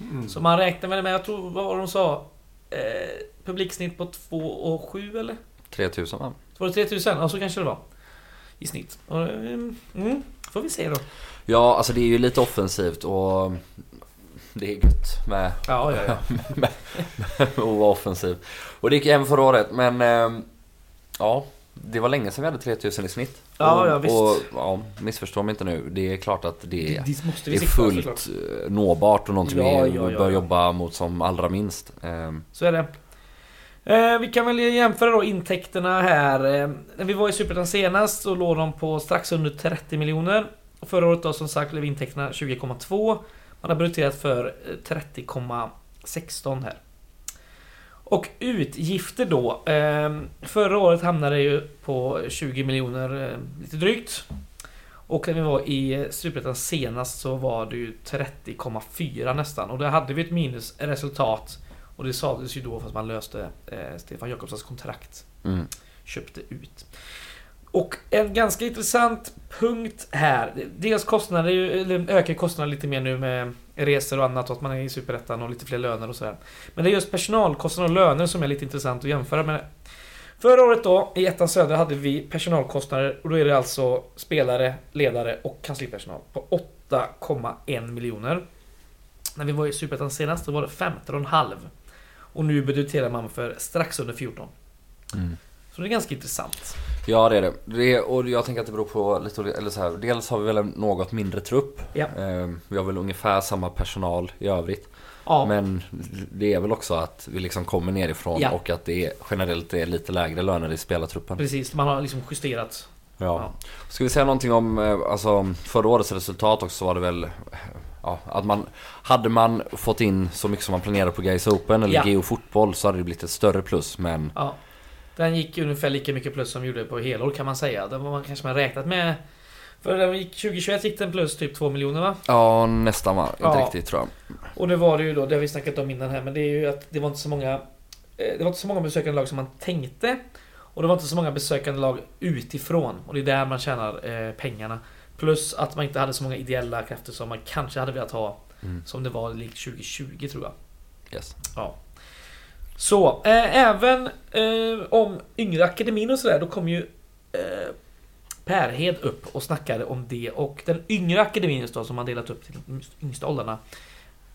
Mm. Så man räknar väl med, jag tror, vad var de sa? Eh, publiksnitt på 2,7 eller? 3000 va? Var det 3000? Ja, så kanske det var. I snitt. Och, mm, mm, får vi se då. Ja, alltså det är ju lite offensivt och det är gött med Ja, ja, ja. att vara offensiv. Och det gick även förra året men ehm, ja, det var länge sedan vi hade 3000 i snitt. Ja, och, ja, visst. Och, ja, missförstå mig inte nu. Det är klart att det är, Det det är fullt såklart. eh, nåbart och någonting Ja, vi ja, ja, bör jobba mot som allra minst. Ehm, Så är det. Eh, vi kan väl jämföra då intäkterna här. Eh, när vi var i Superettan senast så låg de på strax under 30 miljoner. Förra året då som sagt blev intäkterna 20,2. Man har budgeterat för eh, 30,16 här. Och utgifter då. Eh, förra året hamnade det ju på 20 miljoner eh, lite drygt. Och när vi var i Superettan senast så var det ju 30,4 nästan. Och där hade vi ett minusresultat. Och det sades ju då fast man löste eh, Stefan Jakobssons kontrakt. mm. Köpte ut. Och en ganska intressant punkt här. Dels kostnader, eller ökar kostnaderna lite mer nu med resor och annat och att man är i Superettan och lite fler löner och sådär. Men det är just personalkostnader och löner som är lite intressant att jämföra med. Förra året då, i ettan södra, hade vi personalkostnader och då är det alltså spelare, ledare och kanslipersonal på 8,1 miljoner. När vi var i Superettan senast då var det 15,5. Och nu budgeterar man för strax under 14. Mm. Så det är ganska intressant. Ja det är det. det. Och jag tänker att det beror på lite eller så här. Dels har vi väl en något mindre trupp. Ja. Ehm, Vi har väl ungefär samma personal i övrigt. Ja, Men det är väl också att vi liksom kommer nerifrån Ja. och att det är, generellt är lite lägre löner i spelartruppen. precis. Man har liksom justerat. Ja. Ska vi säga någonting om eh, alltså, förra årets resultat också så var det väl Ja, att man Hade man fått in så mycket som man planerade på Gais Open eller Ja. Geo Fotboll så hade det blivit ett större plus men Ja. Den gick ungefär lika mycket plus som gjorde på helår kan man säga. Det var man kanske man räknat med. För den gick, 2021 gick den plus typ 2 miljoner va? Ja nästan va, inte Ja. riktigt tror jag. Och det var det ju då, det har vi snackat om innan här, men det är ju att det var inte så många eh, Det var inte så många besökande lag som man tänkte. Och det var inte så många besökande lag utifrån. Och det är där man tjänar eh, pengarna. Plus att man inte hade så många ideella krafter som man kanske hade velat ha. Mm. Som det var likt 2020 tror jag. Yes. Så, eh, även eh, om yngre akademin och sådär, då kommer ju eh, Pärhed upp och snackade om det och den yngre akademin då, som man delat upp till de yngsta åldrarna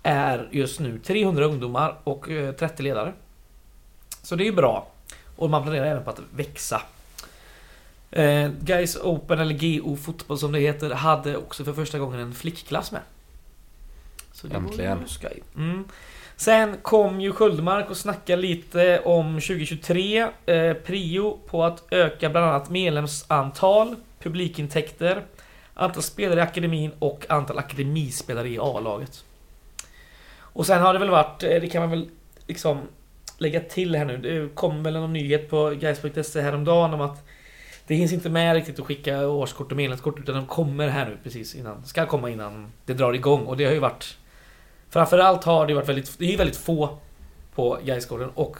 är just nu 300 ungdomar och eh, 30 ledare. Så det är ju bra. Och man planerar även på att växa. Eh, Guys Open, eller GO Fotboll som det heter, hade också för första gången en flickklass med. Så det Äntligen. Var ju skoj. Mm. Sen kom ju Sköldmark och snackade lite om 2023. Eh, prio på att öka bland annat medlemsantal, publikintäkter, antal spelare i akademin och antal akademispelare i A-laget. Och sen har det väl varit, eh, det kan man väl liksom lägga till här nu. Det kom väl någon nyhet på Gais.se häromdagen om att det hinns inte med riktigt att skicka årskort och medlemskort utan de kommer här nu precis innan, ska komma innan det drar igång och det har ju varit Framförallt har det varit väldigt, det är väldigt få på Gaisgården och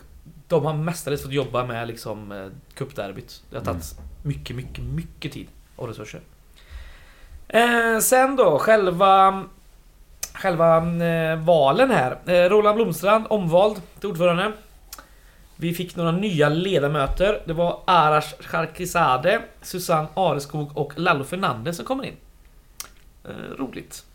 de har mestadels fått jobba med liksom eh, cupderbyt. Det har tagit mycket, mycket, mycket tid och resurser. Eh, sen då, själva Själva eh, valen här. Eh, Roland Blomstrand omvald till ordförande. Vi fick några nya ledamöter. Det var Arash Charkizadeh, Susanne Areskog och Lallo Fernandez som kommer in. Eh, roligt.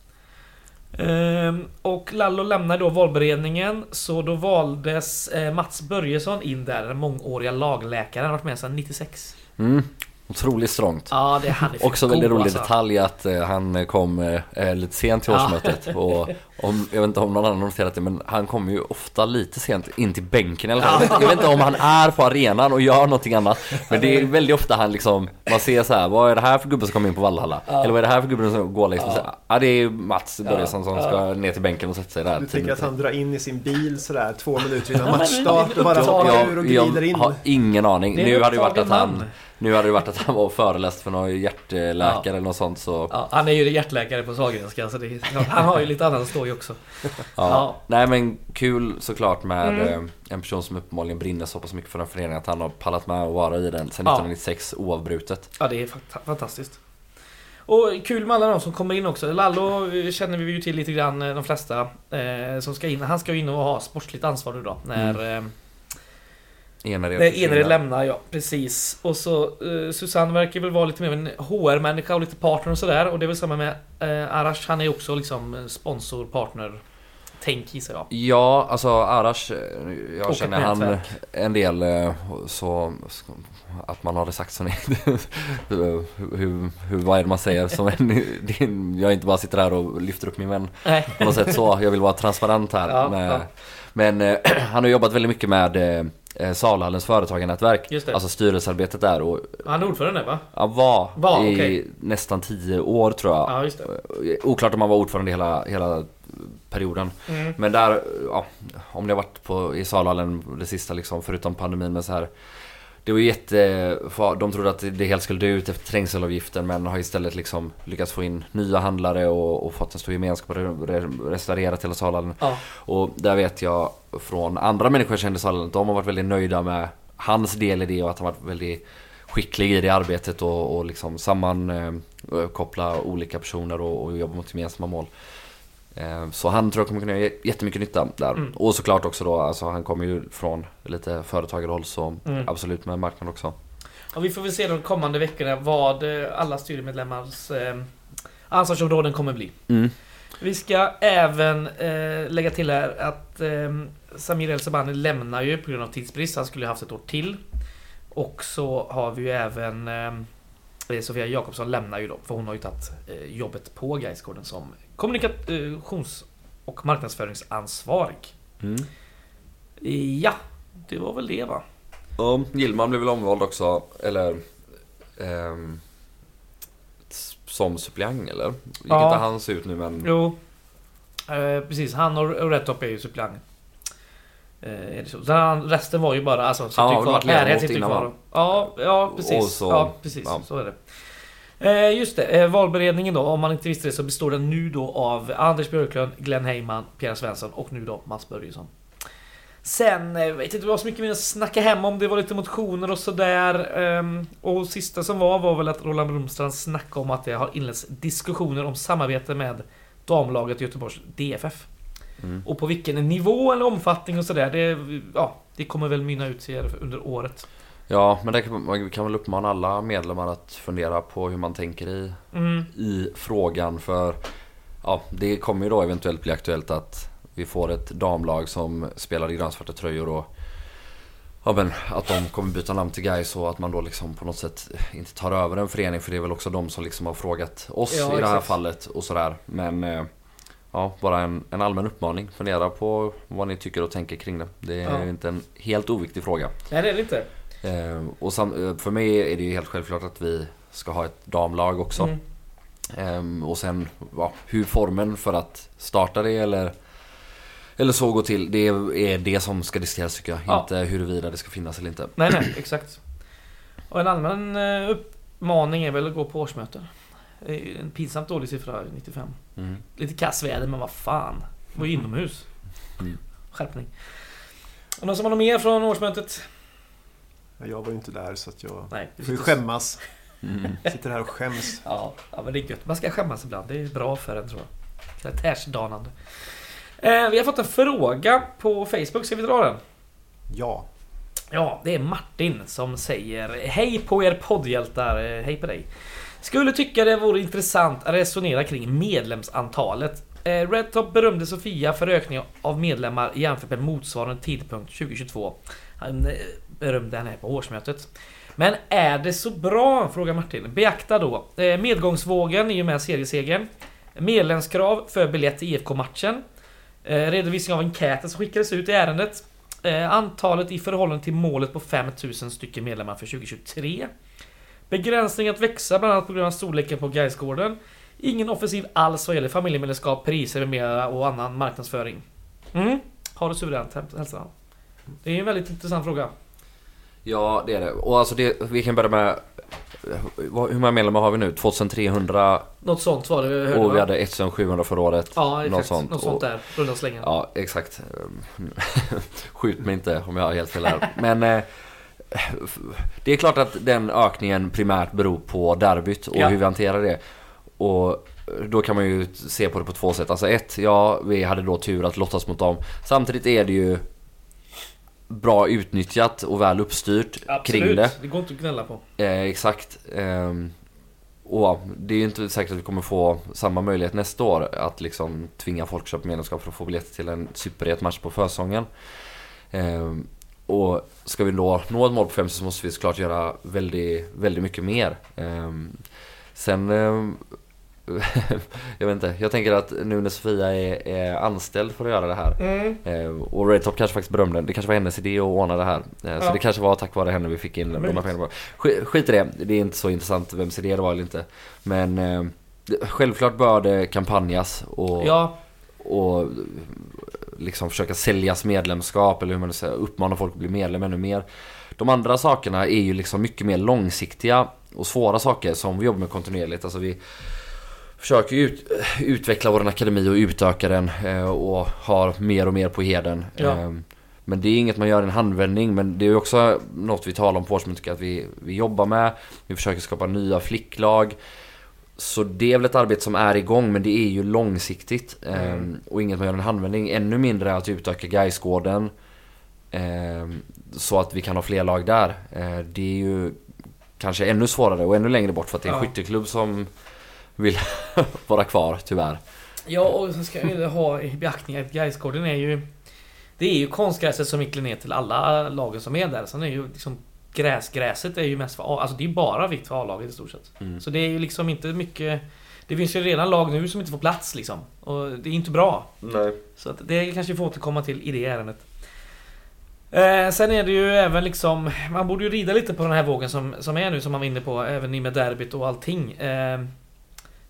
Ehm, och Lallo lämnar då valberedningen, så då valdes eh, Mats Börjesson in där, den mångåriga lagläkaren, han har varit med sedan 96. Mm. Otroligt strångt. Ja, det är han är för Också väldigt rolig alltså. detalj att eh, han kom eh, lite sent till Ja. årsmötet. Och om, jag vet inte om någon annan har noterat det men han kommer ju ofta lite sent in till bänken alla fall. Jag, vet, inte- om han är på arenan och gör någonting annat. Men det är väldigt ofta han liksom, man ser så här, vad är det här för gubbe som kommer in på Vallhalla? Eller vad är det här för gubbe som går liksom? Ja, ja det är Mats Börjesson som ska ner till bänken och sätta sig där. Du tänker att han drar in i sin bil sådär två minuter innan matchstart och bara Ja, hoppar ur och glider in. Jag har ingen aning. Nu hade det varit att han man. Nu hade det varit att han var och föreläst för någon hjärtläkare Ja. eller något sånt så Ja, han är ju hjärtläkare på Sahlgrenska, så det han har ju lite annat story också. Ja. Ja. Nej men kul såklart med Mm. eh, en person som uppenbarligen brinner så pass mycket för den föreningen att han har pallat med att vara i den sedan Ja. 1996 oavbrutet. Ja, det är fant- fantastiskt. Och kul med alla de som kommer in också. Lallo känner vi ju till lite grann, eh, de flesta eh, som ska in. Han ska ju in och ha sportsligt ansvar nu då, när... Eh, Enered försvinner. Enered lämnar, ja precis. Och så eh, Susanne verkar väl vara lite mer en HR-människa och lite partner och sådär. Och det är väl samma med eh, Arash, han är också liksom sponsor, partner, tänk gissar jag. Ja, alltså Arash, eh, jag Och känner han nätverk. en del eh, så att man har det sagt ni hur, hur, hur, vad är det man säger som en, jag inte bara sitter här och lyfter upp min vän Nej. på något sätt så. Jag vill vara transparent här. Ja, med, ja. Men eh, han har jobbat väldigt mycket med eh, Salhallens företagarnätverk. Just det. Alltså styrelsearbetet där och Han är ordförande va? ja, var, Var, i okej. nästan tio år tror jag. Ja, just det. Oklart om han var ordförande hela, hela perioden. Mm. Men där, ja, om det har varit på, i Salhallen det sista liksom, förutom pandemin men så här. Det var ju jätte, de trodde att det helt skulle dö ut efter trängselavgiften men har istället liksom lyckats få in nya handlare och, och fått en stor gemenskap och re- re- restaurerat hela Salhallen. Ja. Och där vet jag från andra människor jag kände i Salhallen att de har varit väldigt nöjda med hans del i det och att han varit väldigt skicklig i det arbetet och, och liksom sammankoppla olika personer och, och jobba mot gemensamma mål. Eh, Så han tror jag kommer kunna göra jättemycket nytta där. Mm. Och såklart också då, alltså han kommer ju från lite företagarhåll så Mm. absolut med marknad också. Och vi får väl se de kommande veckorna vad eh, alla styrmedlemmars eh, ansvarsområden kommer bli. Mm. Vi ska även eh, lägga till här att eh, Samir El Sabani lämnar ju på grund av tidsbrist. Han skulle haft ett år till. Och så har vi ju även eh, Sofia Jakobsson lämnar ju då, för hon har ju tagit jobbet på Gaisgården som kommunikations och marknadsföringsansvarig. Mm. Ja, det var väl det va? Ja, Gillman blev väl omvald också, eller ehm, som suppleant eller? Gick Ja. inte han ut nu men... Jo. Eh, precis, han och och Redtop är ju suppleant. Eh, är det så? Så han, resten var ju bara, alltså, sitter Ja, kvar. Närhet sitter kvar. va? Ja, ja precis. Och så- ja, precis. ja. Så är det. Eh, just det, eh, valberedningen då, om man inte visste det så består den nu då av Anders Björklund, Glenn Heyman, Pierre Svensson och nu då Mats Börjesson. Sen, eh, vet inte vad så mycket mer att snacka hem om, det var lite motioner och sådär. ehm, och sista som var var väl att Roland Blomstrand snackade om att det har inletts diskussioner om samarbete med damlaget i Göteborgs DFF. Mm. Och på vilken nivå eller omfattning och sådär, det, ja, det kommer väl mynna ut sig under året. Ja, men det kan, man kan väl uppmana alla medlemmar att fundera på hur man tänker i, Mm. i frågan. För ja, det kommer ju då eventuellt bli aktuellt att vi får ett damlag som spelar i grönsvarta tröjor och Ja men att de kommer byta namn till Gais och att man då liksom på något sätt inte tar över en förening för det är väl också de som liksom har frågat oss Ja, i det här exakt. fallet och sådär. Men eh, ja, bara en, en allmän uppmaning. Fundera på vad ni tycker och tänker kring det. Det är Ja. ju inte en helt oviktig fråga. Nej det är det inte. Eh, och sam, eh, för mig är det ju helt självklart att vi ska ha ett damlag också. Mm. Ehm, och sen ja, hur formen för att starta det eller, eller så går till. Det är det som ska diskuteras tycker jag. Ja. Inte huruvida det ska finnas eller inte. Nej nej, exakt. Och en allmän eh, uppmaning är väl att gå på årsmöten. En pinsamt dålig siffra 95. Mm. Lite kass väder men vad fan. Det var ju inomhus. Mm. Skärpning. Och någon som har något mer från årsmötet? Ja, Jag var ju inte där så att jag Nej. får ju sitter- skämmas. Mm. Sitter här och skäms. Ja, ja men det är gött. Man ska skämmas ibland. Det är bra för en tror jag. Karaktärsdanande. Eh, vi har fått en fråga på Facebook. Ska vi dra den? Ja. Ja, det är Martin som säger Hej på er poddhjältar, Eh, hej på dig. Skulle tycka det vore intressant att resonera kring medlemsantalet. Eh, Red Top berömde Sofia för ökning av medlemmar jämfört med motsvarande tidpunkt 2022. Han eh, berömde henne på årsmötet. Men är det så bra? Frågar Martin. Beakta då eh, medgångsvågen i och med seriesegern. Medlemskrav för biljett till IFK-matchen. Eh, redovisning av enkäten som skickades ut i ärendet. Eh, antalet i förhållande till målet på 5000 stycken medlemmar för 2023. Begränsning att växa bland annat på grund av storleken på Gaisgården. Ingen offensiv alls vad gäller familjemedlemskap, priser med mera och annan marknadsföring. Mm. Har det suveränt, hälsar han. Det är en väldigt intressant fråga. Ja det är det. Och alltså det, vi kan börja med hur många medlemmar har vi nu? 2300 Något sånt var det vi hörde och vi hade 1700 förra året. Ja, exakt. något sånt. Något sånt där. Runda slängen. Ja, exakt. Skjut mig inte om jag har helt fel här. Men eh, det är klart att den ökningen primärt beror på derbyt och Ja. hur vi hanterar det. Och då kan man ju se på det på två sätt. Alltså ett, ja vi hade då tur att lottas mot dem. Samtidigt är det ju bra utnyttjat och väl uppstyrt kring det. Det går inte att gnälla på. Eh, exakt. Ehm, och det är ju inte säkert att vi kommer få samma möjlighet nästa år att liksom tvinga folk att köpa medlemskap för att få biljetter till en superhet match på försäsongen. Ehm, och ska vi då nå ett mål på 5 så måste vi såklart göra väldigt, väldigt mycket mer. Ehm, sen ehm, jag vet inte, jag tänker att nu när Sofia är, är anställd för att göra det här Mm. Eh, och Red Top kanske faktiskt berömde den. Det kanske var hennes idé att ordna det här. Eh, Så Ja. det kanske var tack vare henne vi fick in de här pengarna. Skit, skit i det. Det är inte så intressant vems idé det var eller inte. Men eh, självklart bör det kampanjas och, Ja, och liksom försöka säljas medlemskap eller hur man säger, uppmana folk att bli medlem ännu mer. De andra sakerna är ju liksom mycket mer långsiktiga och svåra saker som vi jobbar med kontinuerligt. Alltså vi försöker ut, utveckla vår akademi och utöka den eh, och har mer och mer på heden. Ja. Eh, Men det är inget man gör i en handvändning men det är också något vi talar om på årsmötet att vi, vi jobbar med. Vi försöker skapa nya flicklag. Så det är väl ett arbete som är igång men det är ju långsiktigt. eh, Mm. Och inget man gör i en handvändning. Ännu mindre att utöka Gaisgården. Eh, så att vi kan ha fler lag där. Eh, det är ju kanske ännu svårare och ännu längre bort för att det är en Ja. skytteklubb som vill vara kvar tyvärr. Ja, och så ska vi ha i beaktning att Gaisgården är ju... Det är ju konstgräset som vinklar ner till alla lagen som är där. Sen är ju liksom gräsgräset är ju mest för A, Alltså det är bara vikt för A-laget i stort sett. Mm. Så det är ju liksom inte mycket... Det finns ju redan lag nu som inte får plats liksom. Och det är inte bra. Nej. Så att det kanske vi får återkomma till i det ärendet. Eh, sen är det ju även liksom... Man borde ju rida lite på den här vågen som, som är nu, som man var inne på. Även i med derbyt och allting. Eh,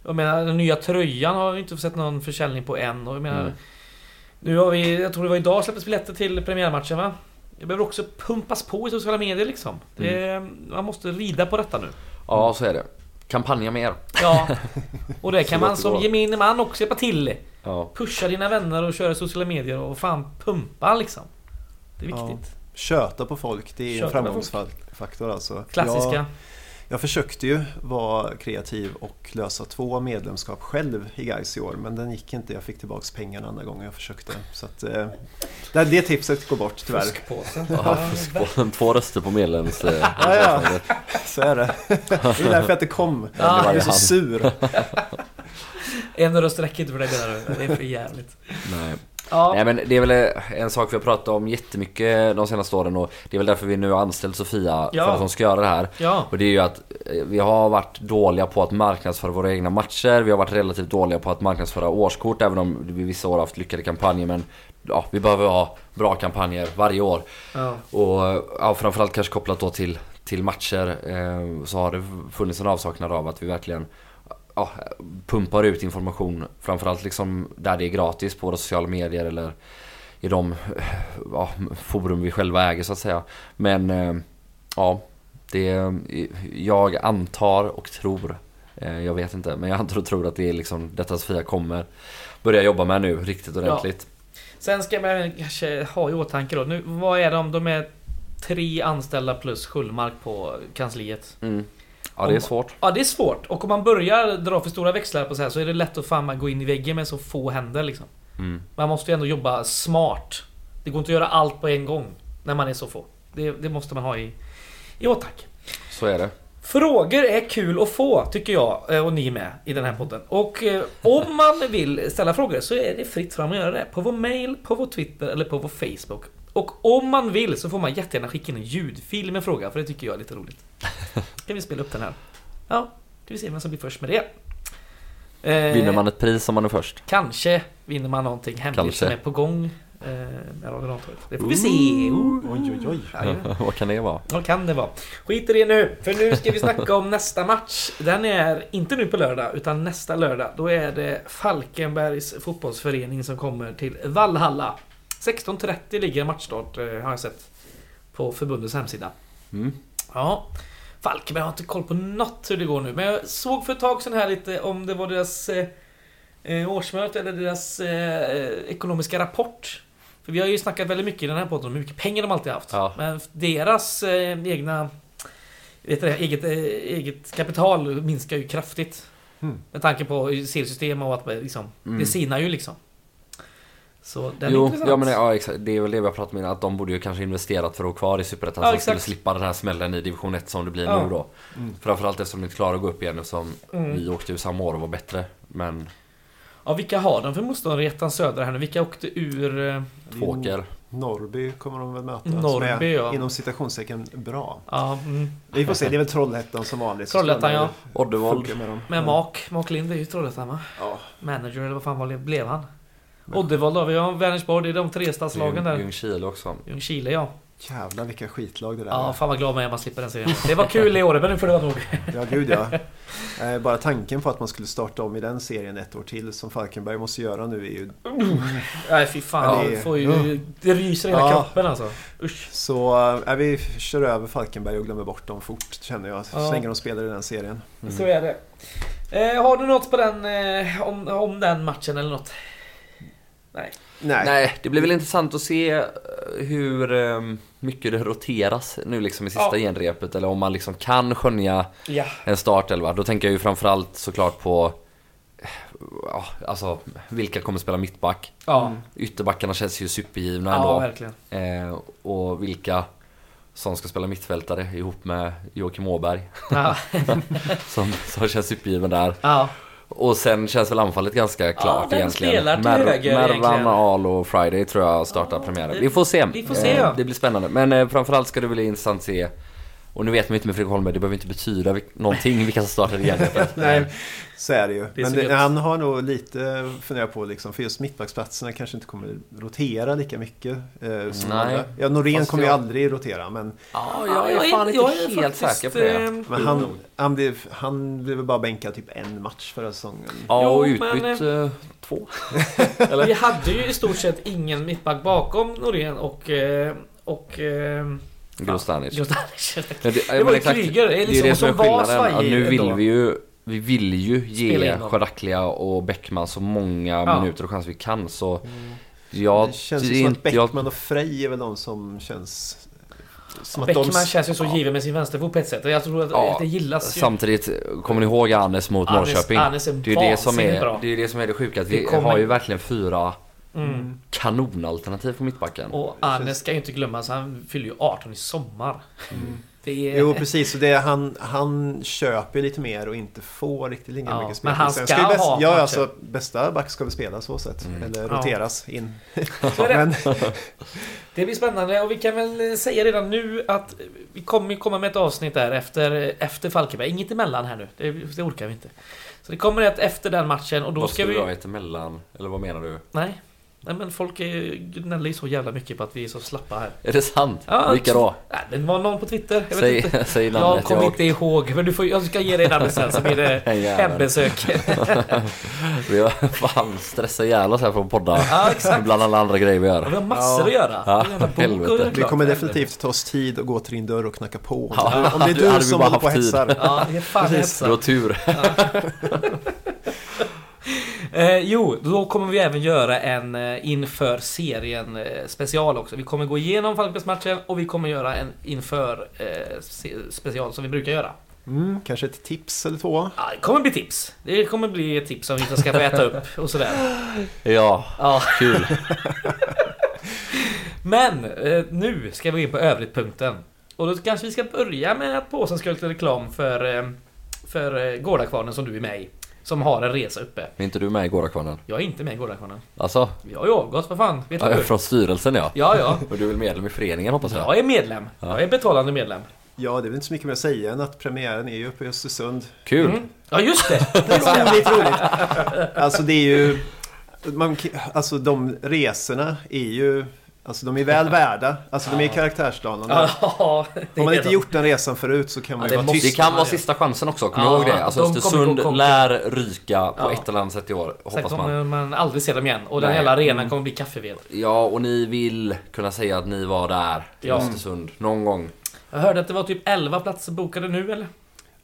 jag menar, den nya tröjan har vi inte sett någon försäljning på än. Och jag menar, Mm. Nu har vi, jag tror det var idag släpptes biljetter till premiärmatchen va? Det behöver också pumpas på i sociala medier liksom. Det, Man måste rida på detta nu. Ja, så är det. Kampanja mer. Ja. Och det kan man som gemene man också hjälpa till. Ja. Pusha dina vänner och köra sociala medier och fan pumpa liksom. Det är viktigt. Köta på folk, det är Köta en framgångsfaktor alltså. Klassiska. Jag, Jag försökte ju vara kreativ och lösa två medlemskap själv i Gais i år men den gick inte. Jag fick tillbaks pengarna andra gången jag försökte. Så att, eh, det, det tipset går bort tyvärr. Fuskpåse. Ja, fuskpå- Två röster på medlems... eh, Ja, ja. Så är det. Det är därför jag inte kom. Ja. Jag är så sur. En röst räcker inte för dig menar du? Det är för jävligt. Nej. Ja, Nej men det är väl eh, en sak vi har pratat om jättemycket de senaste åren och det är väl därför vi nu har anställt Sofia Ja. för att hon ska göra det här. ja. Och det är ju att eh, vi har varit dåliga på att marknadsföra våra egna matcher. Vi har varit relativt dåliga på att marknadsföra årskort även om vi vissa år har haft lyckade kampanjer. Men ja, vi behöver ha bra kampanjer varje år. ja. Och ja, framförallt kanske kopplat då till, till matcher eh, så har det funnits en avsaknad av att vi verkligen ja, pumpar ut information. Framförallt liksom där det är gratis på våra sociala medier eller i de ja, forum vi själva äger så att säga. Men eh, ja, det, jag antar och tror, eh, jag vet inte, men jag antar och tror att det är liksom detta Sofia kommer börja jobba med nu riktigt ordentligt. Sen ska man kanske ha i åtanke då. Nu, vad är om de är tre anställda plus Schullmark på kansliet? Mm. Ja, det är svårt. Ja, det är svårt. Och om man börjar dra för stora växlar på så här så är det lätt att fan gå in i väggen med så få händer liksom. Mm. Man måste ju ändå jobba smart. Det går inte att göra allt på en gång när man är så få. Det, det måste man ha i, i åtanke. Så är det. Frågor är kul att få, tycker jag eh, och ni med i den här podden. Och eh, om man vill ställa frågor så är det fritt fram att göra det. På vår mail, på vår Twitter eller på vår Facebook. Och om man vill så får man jättegärna skicka in en ljudfil med fråga, för det tycker jag är lite roligt. Kan vi spela upp den här? Ja, ska vi se vem som blir först med det. Eh, Vinner man ett pris om man är först? Kanske vinner man någonting hemligt Kanske. som är på gång. Eh. Det får vi se. Ooh. Oj, oj, oj. Jajamän. Vad kan det vara? Vad kan det vara? Skit i det nu, för nu ska vi snacka om nästa match. Den är inte nu på lördag, utan nästa lördag. Då är det Falkenbergs fotbollsförening som kommer till Vallhalla. 16.30 ligger matchstart, eh, har jag sett. På förbundets hemsida. Mm. Ja. Falkenberg har inte koll på något hur det går nu, men jag såg för ett tag sedan här lite om det var deras eh, eh, årsmöte eller deras eh, ekonomiska rapport. För vi har ju snackat väldigt mycket i den här podden om hur mycket pengar de alltid haft. Ja. Men deras eh, egna vet du, eget, eh, eget kapital minskar ju kraftigt. Mm. Med tanke på CL-system och att liksom, Mm. det sinar ju liksom. Så den är Jo, intressant. ja, men, ja, exakt. det är väl det vi har pratat om innan, att de borde ju kanske investerat för att vara kvar i Superettan Ja, så de skulle slippa den här smällen i division 1 som det blir Ja. nu då. Mm. Framförallt eftersom de inte klarar att gå upp igen eftersom Mm. vi åkte ju samma år och var bättre. Men Ja, vilka har de för motståndare i ettan södra här nu? Vilka åkte ur... eh, Tvååker. Norrby kommer de väl möta. Norrby, som är, ja. Inom citationstecken bra. Ja, mm, Vi får se, det är väl Trollhättan som vanligt. Trollhättan, ja. Oddevold. Med dem. med. Mak. Mak Lind är ju Trollhättan va? Ja. Manager eller vad fan var det, blev han? Oddevold har vi, ja. Vänersborg, det är de tre stadslagen där. Ljungskile också. Ljungskile ja. Jävlar vilka skitlag det där Ja, är. fan vad glad man är man slipper den serien. Det var kul i år, men nu får det vara nog. Ja, gud ja. Eh, Bara tanken på att man skulle starta om i den serien ett år till som Falkenberg måste göra nu är ju... Nej fy fan, Ja, det, får ju, det ryser i hela Ja. kroppen alltså. Usch. Så äh, vi kör över Falkenberg och glömmer bort dem fort känner jag. Så Ja. länge de spelar i den serien. Så är det. Eh, har du något på den, eh, om, om den matchen eller något? Nej. Nej. Nej, det blir väl intressant att se eh, hur eh, mycket det roteras nu liksom i sista Ja. genrepet. Eller om man liksom kan skönja Ja. en startelva. Då tänker jag ju framförallt såklart på eh, alltså vilka kommer spela mittback? Ja, Ytterbackarna känns ju supergivna ja ändå. verkligen. Eh, och vilka som ska spela mittfältare ihop med Joakim Åberg. Ja. Som, som känns supergiven där. ja. Och sen känns väl anfallet ganska klart vem egentligen. spelar till höger? Mervan, Ahl och Friday tror jag startar Ja, premiären. Vi får se. vi får se, Eh, ja. Det blir spännande. Men eh, framförallt ska det bli intressant att se och nu vet man inte med Fredrik Holmberg, det behöver inte betyda vil- någonting vilka som startar igen. Nej. Så är det ju. Det är Men det, han har nog lite funderat på liksom, för just mittbacksplatserna kanske inte kommer rotera lika mycket. Eh, som Nej. andra. Ja, Norén Fast kommer ju jag- aldrig rotera men, Ja, jag är fan inte helt säker på det. eh, men han, han, blev, han blev bara bänkad typ en match förra säsongen. Ja, och men, utbytt eh, två. Vi hade ju i stort sett ingen mittback bakom Norén och... eh, Och... Grostanic. Grostanic. Men Det ja, var ju. Kryger, det är Det är liksom det som är som var skillnaden. Ja, svajig nu vill ändå. vi ju Vi vill ju ge. Charaktlia och Bäckman så många Ja. minuter och chanser vi kan så Jag, det känns det ju är som att inte- jag- Bäckman och Frej är väl de som känns som att Bäckman de... känns ju så given med sin vänsterfot på ett sätt. Jag tror att Ja, det gillas ju. Samtidigt, kommer ni ihåg Arnes mot Arnes- Norrköping? Arnes är det är ju det som är det, är det som är det sjuka. Att Det vi kommer- har ju verkligen fyra Mm. kanonalternativ på mittbacken. Och Arne ska ju inte glömmas, han fyller ju 18 i sommar. Mm. Det är... Jo precis, och det är, han, han köper lite mer och inte får riktigt lika Ja, mycket men spel. han Sen ska ju bäst, ha Ja, alltså bästa back ska väl spela så sett. Mm. Eller Ja. roteras in. Så är det. Men, Det blir spännande och vi kan väl eh, säga redan nu att vi kommer komma med ett avsnitt där efter, efter Falkenberg. Inget emellan här nu. Det, det orkar vi inte. Så det kommer ett efter den matchen och då Vad ska vi... du ha ett emellan? Eller vad menar du? Nej. Nej men folk är- gnäller ju så jävla mycket på att vi är så slappa här. Är det sant? Ja, Vilka då? Nej, det var någon på Twitter. Jag vet Säg, inte. säg Jag namnet. kommer inte ihåg. Men du får, jag ska ge dig namnet sen så blir det hembesök. Vi har fan stressat ihjäl oss här att podda. Ja exakt. Bland alla andra grejer vi Och gör. vi har massor Ja. att göra. Ja, helvete. och det kommer definitivt ta oss tid att gå till din dörr och knacka på. Ja, Om det är du vi som håller på och hetsar. Ja, det är fan Precis. Du har tur. Eh, jo, då kommer vi även göra en eh, inför serien eh, special också. Vi kommer gå igenom Falkenbergsmatchen och vi kommer göra en inför eh, special som vi brukar göra. Mm, kanske ett tips eller två. Ja, det kommer bli tips. Det kommer bli ett tips som vi ska få äta upp och sådär. Ja, Ja. kul. Men eh, nu ska vi in på övrigt-punkten. Och då kanske vi ska börja med att påsen ska göra lite reklam för, eh, för Gårdakvarnen som du är med i. Som har en resa uppe. Är inte du med i Gårdakvarnen? Jag är inte med i Gårdakvarnen. Alltså? Vi har ju avgått, vad fan? Vet Ja, du? från styrelsen ja. Ja, ja. Och du är väl medlem i föreningen hoppas jag? Jag är medlem. Ja. Jag är betalande medlem. Ja, det är väl inte så mycket mer att säga än att premiären är ju uppe i Östersund. Kul! Mm. Ja, just det! Otroligt roligt! Alltså det är ju... Man, alltså de resorna är ju... Alltså de är väl värda. Alltså de är karaktärsdanande. Ja, Har man inte de. gjort den resan förut så kan man Ja, ju det vara måste- Det tyst. kan vara sista chansen också, kom Ja, ihåg det? Alltså de kommer Östersund konk- lär ryka på Ja. ett eller annat sätt i år, Sen hoppas man. kommer man aldrig se dem igen. Och den Nej. hela arenan kommer bli kaffeved. Ja, och ni vill kunna säga att ni var där i Ja. Östersund någon gång. Jag hörde att det var typ 11 platser bokade nu eller?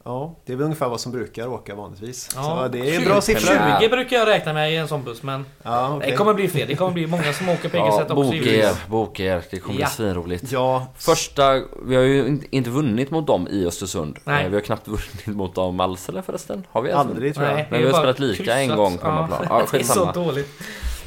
Ja, det är väl ungefär vad som brukar åka vanligtvis. Ja, Så det är 20 bra siffror. 20 brukar jag räkna med i en sån buss men Ja, okej. det kommer bli fler. Det kommer bli många som åker på eget Ja, sätt också. boka er, boka er. Det kommer Ja. bli svinroligt. Ja, Första, vi har ju in- inte vunnit mot dem i Östersund. Nej. Eh, Vi har knappt vunnit mot dem alls eller förresten? Har vi ens aldrig tror jag. Nej, Men vi har spelat lika en kryssat. gång på hemmaplan. Ja, det är så dåligt.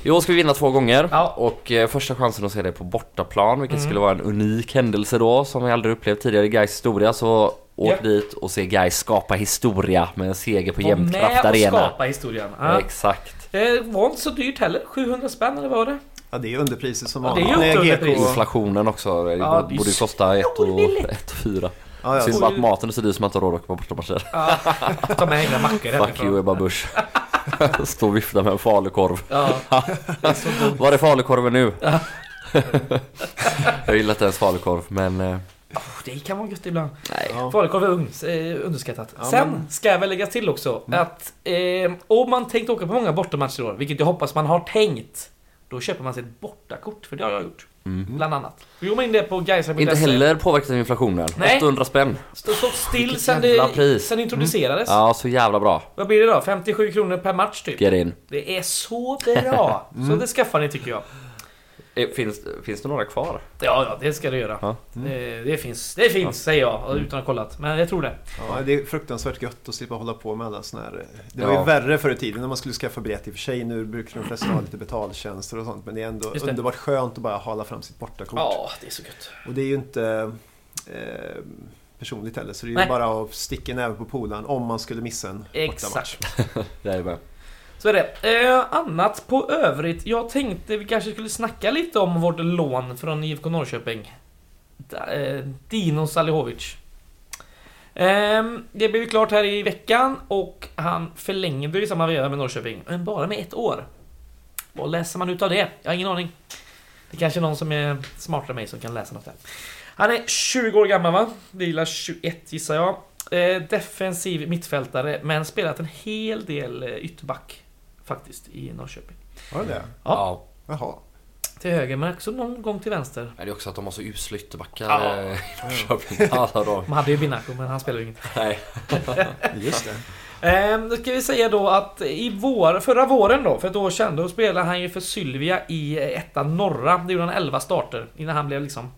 I år ska vi vinna två gånger. Ja. Och eh, första chansen att se det på bortaplan, vilket Mm. skulle vara en unik händelse då, som vi aldrig upplevt tidigare i Gais historia. Så åk Ja. dit och se Gais skapa historia med en seger på Jämtkraft med och Arena. skapa historien. Ja. Exakt. Det var inte så dyrt heller. 700 spänn eller vad var det? Ja, det är underpriser som Ja, det är vanligt. underpris. Inflationen också, det Ja, borde ju kosta ett och, billigt. ett och fyra. Ja, ja, Synd så- bara att maten är så dyr som man inte har råd att åka på bortamatcher. Ja. Ta med egna mackor Fuck you. Ebba Busch. Stå och vifta med en falukorv. Ja. Det är så dumt. Var är falukorven nu? jag gillar inte ens falukorv men... eh, Oh, Det kan vara gött ibland. Nej. Ja. Falukorv är ugn, eh, underskattat. Ja, Sen men- ska jag väl lägga till också att eh, om man tänkt åka på många bortamatcher i år, vilket jag hoppas man har tänkt, då köper man sig ett bortakort, för det har jag gjort. Mm. Bland annat. Vi går in det på Gaisa.se. Inte heller påverkat av inflationen. Nej. 800 spänn. Stå stått still Vilket sen det, sen det introducerades. Ja, så jävla bra. Vad blir det då? 57 kronor per match typ? Get in. Det är så bra! Så det skaffar ni tycker jag. Eh, Finns, finns det några kvar? Ja, ja, det ska det göra. Ja. Det, det finns, det finns säger jag utan att ha kollat. Men jag tror det. Ja, det är fruktansvärt gött att slippa hålla på med alla såna här... Det var Ja. ju värre förr i tiden när man skulle skaffa biljett i och för sig. Nu brukar de flesta ha lite betaltjänster och sånt. Men det är ändå underbart skönt att bara hala fram sitt bortakort. Ja, det är så gött. Och det är ju inte eh, personligt heller. Så det är ju Nej. bara att sticka näven på polaren om man skulle missa en bortamatch. Exakt. Så är det. Eh, annat på övrigt. Jag tänkte vi kanske skulle snacka lite om vårt lån från IFK Norrköping. Da, eh, Dino Salihovic. Eh, det blev ju klart här i veckan och han förlängde i samma veva med Norrköping. Men bara med ett år. Vad läser man ut av det? Jag har ingen aning. Det är kanske är någon som är smartare än mig som kan läsa något där. Han är 20 år gammal va? Vilar 21 gissar jag. Eh, defensiv mittfältare men spelat en hel del eh, ytterback faktiskt i Norrköping. Var det det? Ja. Jaha. Till höger men också någon gång till vänster. Det är också att de har så usla ytterbackar Ja. eh, i Norrköping. Alla de. De hade ju Binaco men han spelar ju inget. Nej. Just det. Ehm, då ska vi säga då att i vår, förra våren då, för ett år sedan, då spelade han ju för Sylvia i eh, ettan norra. Det gjorde han 11 starter innan han blev liksom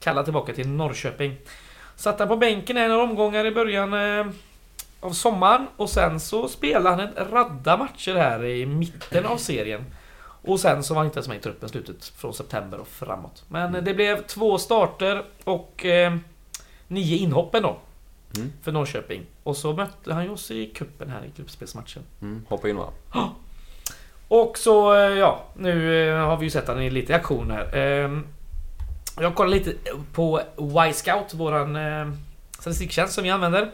kallad tillbaka till Norrköping. Satt han på bänken i några omgångar i början eh, av sommaren och sen så spelade han en radda matcher här i mitten av serien. Och sen så var han inte ens med i truppen slutet från september och framåt. Men eh, det blev två starter och eh, nio inhoppen då. Mm. För Norrköping. Och så mötte han ju oss i kuppen här i gruppspelsmatchen. Mm, hoppa in va? Och så, eh, ja, nu eh, har vi ju sett han i lite aktion här. Ehm, Jag kollar lite på Y-Scout, våran eh, statistiktjänst som vi använder.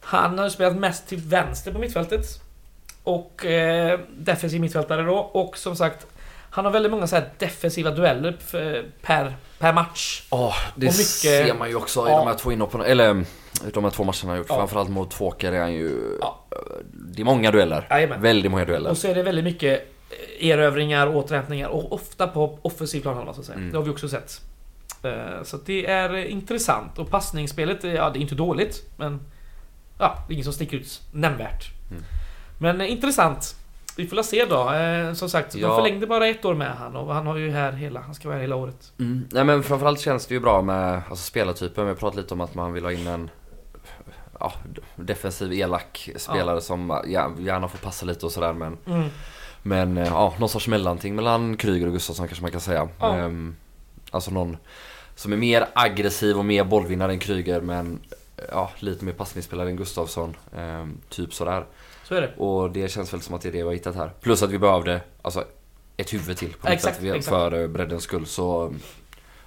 Han har spelat mest till vänster på mittfältet. Och eh, defensiv mittfältare då. Och som sagt, han har väldigt många så här defensiva dueller f- per, per match. Ja, det Och mycket- ser man ju också i Ja. de här två inhoppen. Eller de här två matcherna han gjort. Ja. Framförallt mot Tvååker är han ju... Ja. Det är många dueller. Jajamän. Väldigt många dueller. Och så är det väldigt mycket eh, erövringar, återhämtningar och ofta på offensiv planhalva så att säga. Mm. Det har vi också sett. Eh, Så det är eh, intressant och passningsspelet, eh, ja det är inte dåligt men Ja, det är ingen som sticker ut nämnvärt. Mm. Men eh, intressant. Vi får se då. Eh, Som sagt, de Ja. förlängde bara ett år med han och han har ju här hela, han ska vara här hela året. Mm. Nej men framförallt känns det ju bra med alltså, spelartypen. Vi har pratat lite om att man vill ha in en ja, defensiv elak spelare som ja, gärna får passa lite och sådär men Mm. Men eh, ja, någon sorts mellanting mellan Kryger och Gustafsson kanske man kan säga. Ja. Ehm, alltså någon som är mer aggressiv och mer bollvinnare än Kryger men ja, lite mer passningsspelare än Gustafsson. Ehm, typ sådär. Så är det. Och det känns väl som att det är det vi har hittat här. Plus att vi behövde alltså, ett huvud till på Exakt, mittfältet exakt. för eh, breddens skull. Så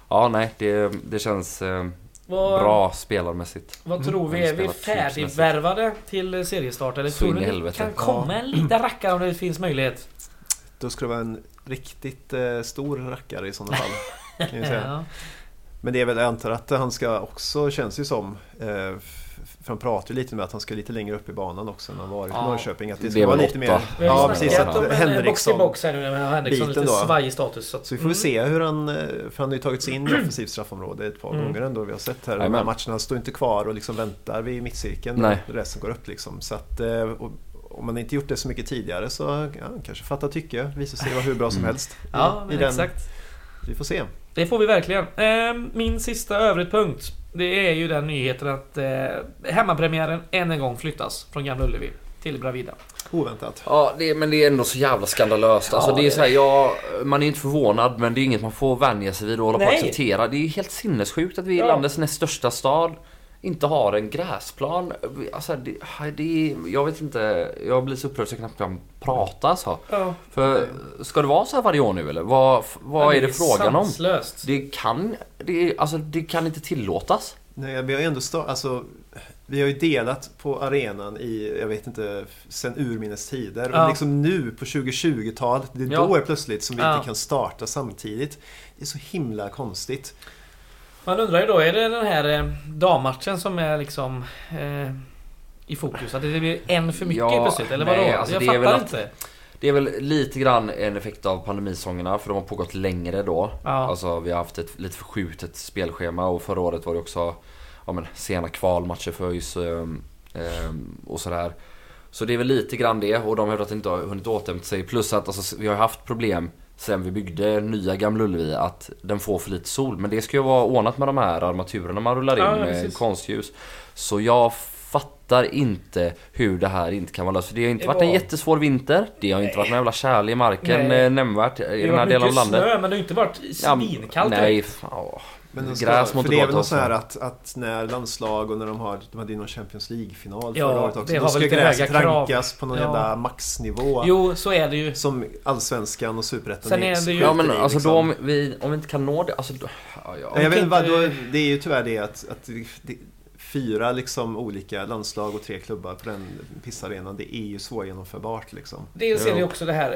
ja, nej, det, det känns eh, Vad, bra spelarmässigt. Vad tror vi? Är vi typsmässigt. färdigvärvade till seriestart? Eller Så tror ni det helvete. kan komma en liten rackare om det finns möjlighet? Då skulle det vara en riktigt eh, stor rackare i sådana fall. Kan jag säga. Ja. Men det är väl, jag antar att han ska också, känns ju som, eh, för han pratar ju lite med att han ska lite längre upp i banan också än han varit i Ja. Norrköping. Att det Det ska är vara lite mer... Vi Ja, precis. Att om en box Henriksson box här nu med Henriksson lite svajig status. Så, att, Så vi får mm. se hur han, för han har ju tagit sig in i offensivt straffområde ett par Mm. gånger ändå. Vi har sett här, de här matcherna han står inte kvar och liksom väntar vid mittcirkeln Nej. resten går upp liksom. Så att, eh, och, om man inte gjort det så mycket tidigare så ja, kanske fattar tycke, visar sig vara hur bra som Mm. helst. i- Ja, i den. exakt. Vi får se. Det får vi verkligen. Ehm, Min sista övrigt punkt. Det är ju den nyheten att eh, hemmapremiären än en gång flyttas från Gamla Ullevi till Bravida. Oväntat. Ja, det, men det är ändå så jävla skandalöst. Alltså, Ja, det är så här, ja, man är inte förvånad men det är inget man får vänja sig vid och hålla på att acceptera. Det är helt sinnessjukt att vi i Ja. landets näst största stad inte har en gräsplan. Alltså, det, det är, jag vet inte, jag blir så upprörd så jag knappt kan prata alltså. Ja. För ska det vara så här varje år nu eller? Vad, vad är det frågan om? Sanslöst. Det kan, det, är- alltså, det kan inte tillåtas. Nej, vi har ju ändå stå, alltså, vi har ju delat på arenan i, jag vet inte, sen urminnes tider. Ja. Och liksom nu på 2020-talet, det är Ja. då är plötsligt som vi Ja. inte kan starta samtidigt. Det är så himla konstigt. Man undrar ju då, är det den här eh, dammatchen som är liksom eh, i fokus? Att det blir en för mycket Ja, plötsligt? Eller nej, vadå? alltså jag det är fattar väl att- inte. Det är väl lite grann en effekt av pandemisångerna för de har pågått längre då. Ja. Alltså vi har haft ett lite förskjutet spelschema och förra året var det också ja, men, sena kvalmatcher för ÖIS ehm, ehm, och sådär. Så det är väl lite grann det och de har hävdat att det inte har hunnit återhämta sig. Plus att alltså, vi har haft problem sen vi byggde nya Gamla Ullevi att den får för lite sol. Men det ska ju vara ordnat med de här armaturerna man rullar in Ja, med precis. konstljus. Så jag fattar inte hur det här inte kan vara löst. För det har inte Det varit en var- jättesvår vinter. Det har inte varit någon jävla tjäle i marken Nej. eh, nämnvärt i Det den har här varit delen av mycket landet. snö men det har inte varit Ja, svinkallt. Nej, fan, åh. Men de ska, Gräs mot för det är väl något så här att, att när landslag och när de har, de hade ju någon Champions League-final Ja, förra året också. Då ska gräset rankas på någon Ja. jävla maxnivå. Jo, så är det ju. Som allsvenskan och superettan Sen är det ju- Ja men alltså liksom. då om vi, om vi inte kan nå det, alltså då, ja, ja. Ja, jag vet, vad, då, det är ju tyvärr det att, att det, fyra liksom olika landslag och tre klubbar på den pissarenan, det är ju svårgenomförbart liksom. Det ju också det här...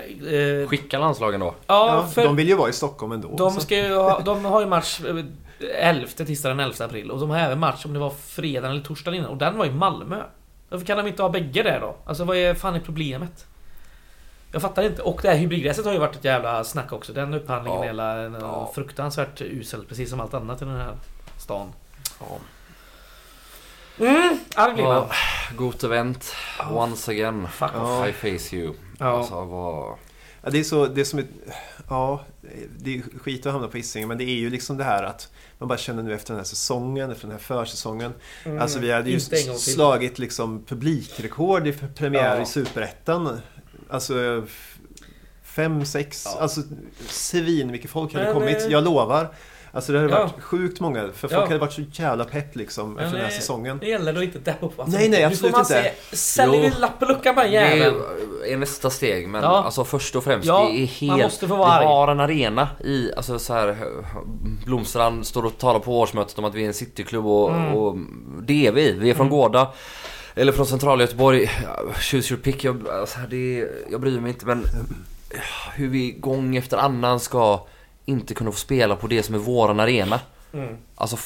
Eh, Skicka landslagen då. ja, Ja, för De vill ju vara i Stockholm ändå. de, ska ju ha, de har ju match 11, tisdag den 11 april. Och de har även match om det var fredag eller torsdag innan. Och den var i Malmö. Varför kan de inte ha bägge där då? Alltså vad är fan är problemet? Jag fattar inte. Och det här hybridgräset har ju varit ett jävla snack också. Den upphandlingen Ja. är hela Ja. fruktansvärt usel. Precis som allt annat i den här stan. Ja. Mm, arg blir man. Ja, Gott event, once again. Fuck Ja. I face you. Ja. Alltså vad... Ja, det är så, det är som ett, ja, det är skit att hamna på Hisingen men det är ju liksom det här att man bara känner nu efter den här säsongen, efter den här försäsongen. Mm. Alltså vi hade ju slagit liksom publikrekord i premiär Ja. i Superettan. Alltså fem, sex, Ja. alltså svin mycket folk hade Men, kommit. eh, Jag lovar. Alltså det hade Ja. varit sjukt många, för folk Ja. hade varit så jävla pepp liksom efter den här säsongen. Det gäller då inte att deppa upp. Nej, nej, nu absolut får man inte. Se, säljer vi Jo. lapp luckan på den Det jäveln. är nästa steg men Ja. alltså först och främst Ja, det är helt... man måste få vara arg. Vi har en arena i, alltså så här Blomstrand står och talar på årsmötet om att vi är en cityklubb och, Mm. och det är vi. Vi är från Gårda. Eller från centrala Göteborg. Choose your pick. Jag, alltså, det, jag bryr mig inte men hur vi gång efter annan ska inte kunna få spela på det som är våran arena. Mm. Alltså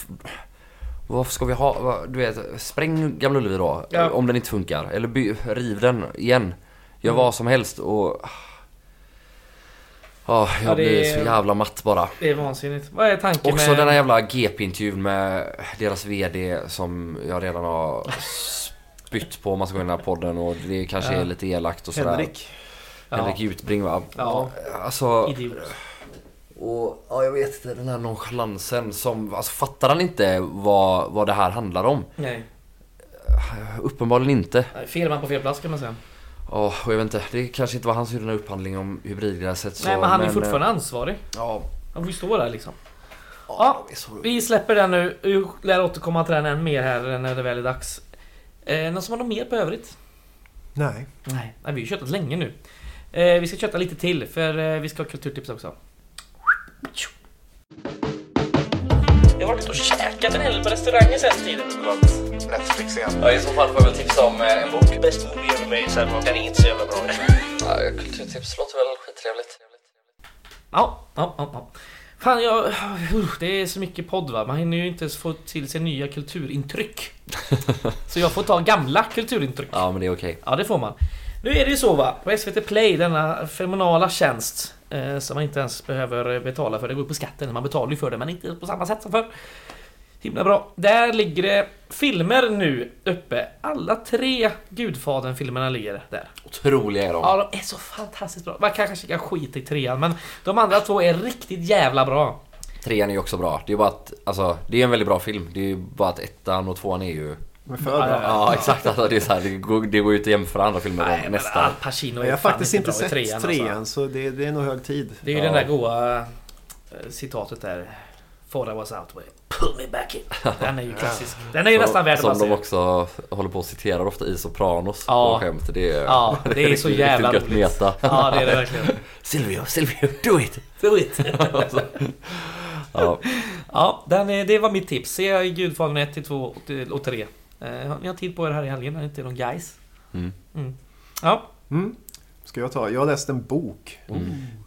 varför ska vi ha, du vet, spräng Gamla Ullevi då Ja. om den inte funkar. Eller by, riv den igen. Gör Mm. vad som helst och... Ja, jag Ja, det blir är- så jävla matt bara. Det är vansinnigt. Vad är tanken Också med... den här jävla GP-intervjun med deras VD som jag redan har spytt på om man ska gå in i den här podden och det kanske Ja. är lite elakt och sådär. Henrik. Henrik Jutbring va? Ja. Alltså... Idiot. Och ja, jag vet inte, den här nonchalansen som... Alltså fattar han inte vad, vad det här handlar om? Nej. Uppenbarligen inte. Fel man på fel plats kan man säga. Ja, och jag vet inte. Det kanske inte var han som gjorde den här upphandlingen om hybridgräset. så, Nej men han är eh, fortfarande ansvarig. Ja. Han får ju stå där liksom. Ja. Vi släpper den nu. Vi lär återkomma till den än mer här när det väl är dags. Eh, någon som har något mer på övrigt? Nej. Nej, nej vi har ju köttat länge nu. Eh, vi ska kötta lite till för eh, vi ska ha kulturtips också. Jag har varit och käkat en hel på restauranger sen tiden. Netflix igen. Ja, i så fall får jag väl tipsa om eh, en bok. Bäst movie ever made sen den är inte så jävla bra. Ja, kulturtips låter väl skittrevligt. Ja, ja, ja, ja. Fan, jag... uh, Det är så mycket podd va. Man hinner ju inte ens få till sig nya kulturintryck. Så jag får ta gamla kulturintryck. Ja, men det är okej. Ja, det får man. Nu är det ju så va, på SVT Play, denna fenomenala tjänst som man inte ens behöver betala för. Det går på skatten, man betalar ju för det men inte på samma sätt som förr. Himla bra. Där ligger det filmer nu uppe. Alla tre Gudfadern-filmerna ligger där. Otroliga är de. Ja, de är så fantastiskt bra. Man kan kanske kan skita i trean, men de andra två är riktigt jävla bra. Trean är ju också bra. Det är bara att, alltså, det är en väldigt bra film. Det är ju bara att ettan och tvåan är ju... Men för Ja, bra. ja, Ja, exakt. Alltså, det är så här, det går, det går ju inte att jämföra andra filmer Nej, men nästan. Al Pacino är Jag har faktiskt inte sett trean, trean, alltså. så det, det är nog hög tid. Det är ju Ja. den där goa eh, citatet där. For I was out way. Pull me back in. Den är ju klassisk. Den är ju nästan värd Som de också håller på och citerar ofta i Sopranos Ja. på skämt. Det är, Ja, det är så jävla riktigt gött roligt. meta. Ja, det är det verkligen. Silvio, Silvio, do it! Do it! Ja, Ja, den är, det var mitt tips. Se Gudfadern 1 till 2 och 3. Eh, ni har tid på er här i helgen, är det inte någon guys? Mm. Mm. Ja. Mm. Ska jag ta? Jag har läst en bok. Mm.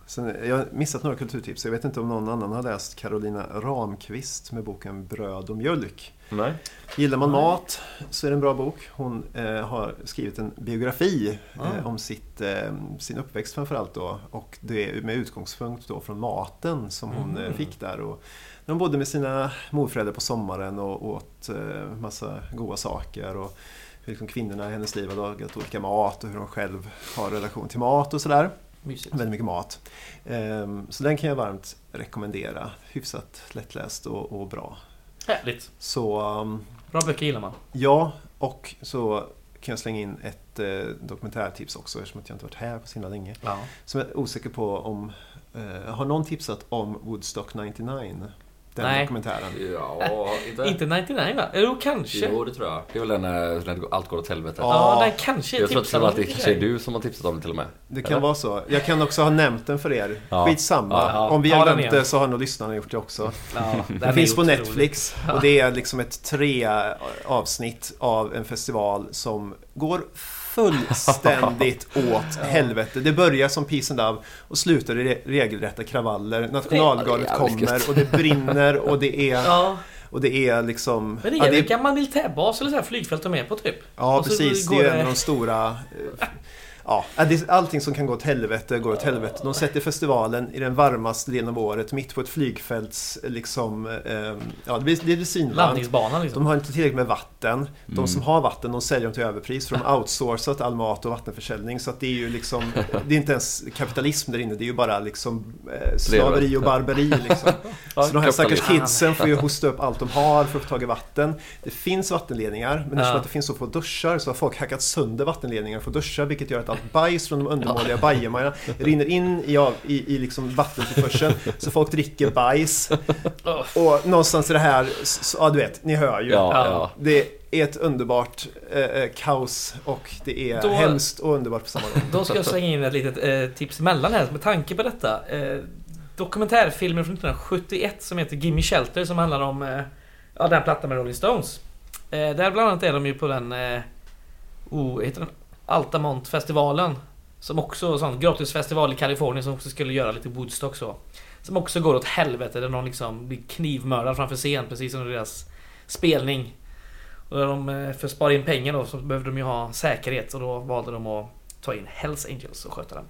Sen, jag har missat några kulturtips. Jag vet inte om någon annan har läst Carolina Ramqvist med boken Bröd och mjölk. Nej. Gillar man mat så är det en bra bok. Hon eh, har skrivit en biografi Ah. eh, om sitt, eh, sin uppväxt framförallt då. Och det är med utgångspunkt då från maten som hon Mm. eh, fick där. Och hon bodde med sina morföräldrar på sommaren och åt eh, massa goda saker. Och hur liksom kvinnorna i hennes liv har lagat olika mat och hur hon själv har relation till mat och sådär. Väldigt mycket mat. Ehm, Så den kan jag varmt rekommendera. Hyfsat lättläst och, och bra. Härligt. Så um, Bra böcker gillar man. ja, och så kan jag slänga in ett eh, dokumentärtips också eftersom jag inte varit här på så himla länge. Ja. Som jag är osäker på om... Eh, har någon tipsat om Woodstock 99? Den Nej. dokumentären. Ja, inte... Inte 99 va? Jo, kanske. Jo, det tror jag. Det är väl den när när allt går åt helvete. Ja, Ja. den kanske Jag tror att det och för kanske är du som har tipsat om det till och med. Det kan Eller? vara så. Jag kan också ha nämnt den för er. Ja. Skitsamma. Ja, ja. Om vi har den glömt det så har nog lyssnarna gjort det också. Ja, den Den finns på. Netflix och det är liksom ett tre avsnitt av en festival som går fullständigt åt helvete. Det börjar som Peace and Love och slutar i re- regelrätta kravaller. Nationalgardet kommer och det brinner och det är, Ja, och det är liksom... men det ja, är det en gammal militärbas eller så här flygfält de är på typ. Ja, Och precis. Det är en av de stora... eh, Ja, allting som kan gå åt helvete går åt helvete. De sätter festivalen i den varmaste delen av året, mitt på ett flygfälts, liksom, eh, ja det blir, det blir. Landningsbanan liksom. De har inte tillräckligt med vatten. De Mm. som har vatten, de säljer dem till överpris för de har outsourcat all mat och vattenförsäljning. Så att det är ju liksom, det är inte ens kapitalism där inne, det är ju bara liksom eh, slaveri och barbari liksom. Så de här stackars kidsen får ju hosta upp allt de har för att få tag i vatten. Det finns vattenledningar, men eftersom Ja. att det finns så få duschar så har folk hackat sönder vattenledningar för att duscha, vilket gör att allt bajs från de undermåliga bajamajorna rinner in i, av- i, i liksom vattentillförseln. Så folk dricker bajs. Och någonstans i det här, så, ja du vet, ni hör ju. Ja, Ja. ja. Det är ett underbart eh, eh, kaos och det är Då- hemskt och underbart på samma gång. Då ska jag slänga in ett litet eh, tips emellan här med tanke på detta. Eh, dokumentärfilmen från 1971 som heter Gimme Shelter som handlar om eh, ja, den plattan med Rolling Stones. Eh, där bland annat är de ju på den eh, oh, heter den? Altamont-festivalen. Som också är en sån gratisfestival i Kalifornien som också skulle göra lite Woodstock så. Som också går åt helvete där någon liksom blir knivmördad framför scen precis som deras spelning. Och där de, eh, för att spara in pengar då så behövde de ju ha säkerhet och då valde de att ta in Hells Angels och sköta den.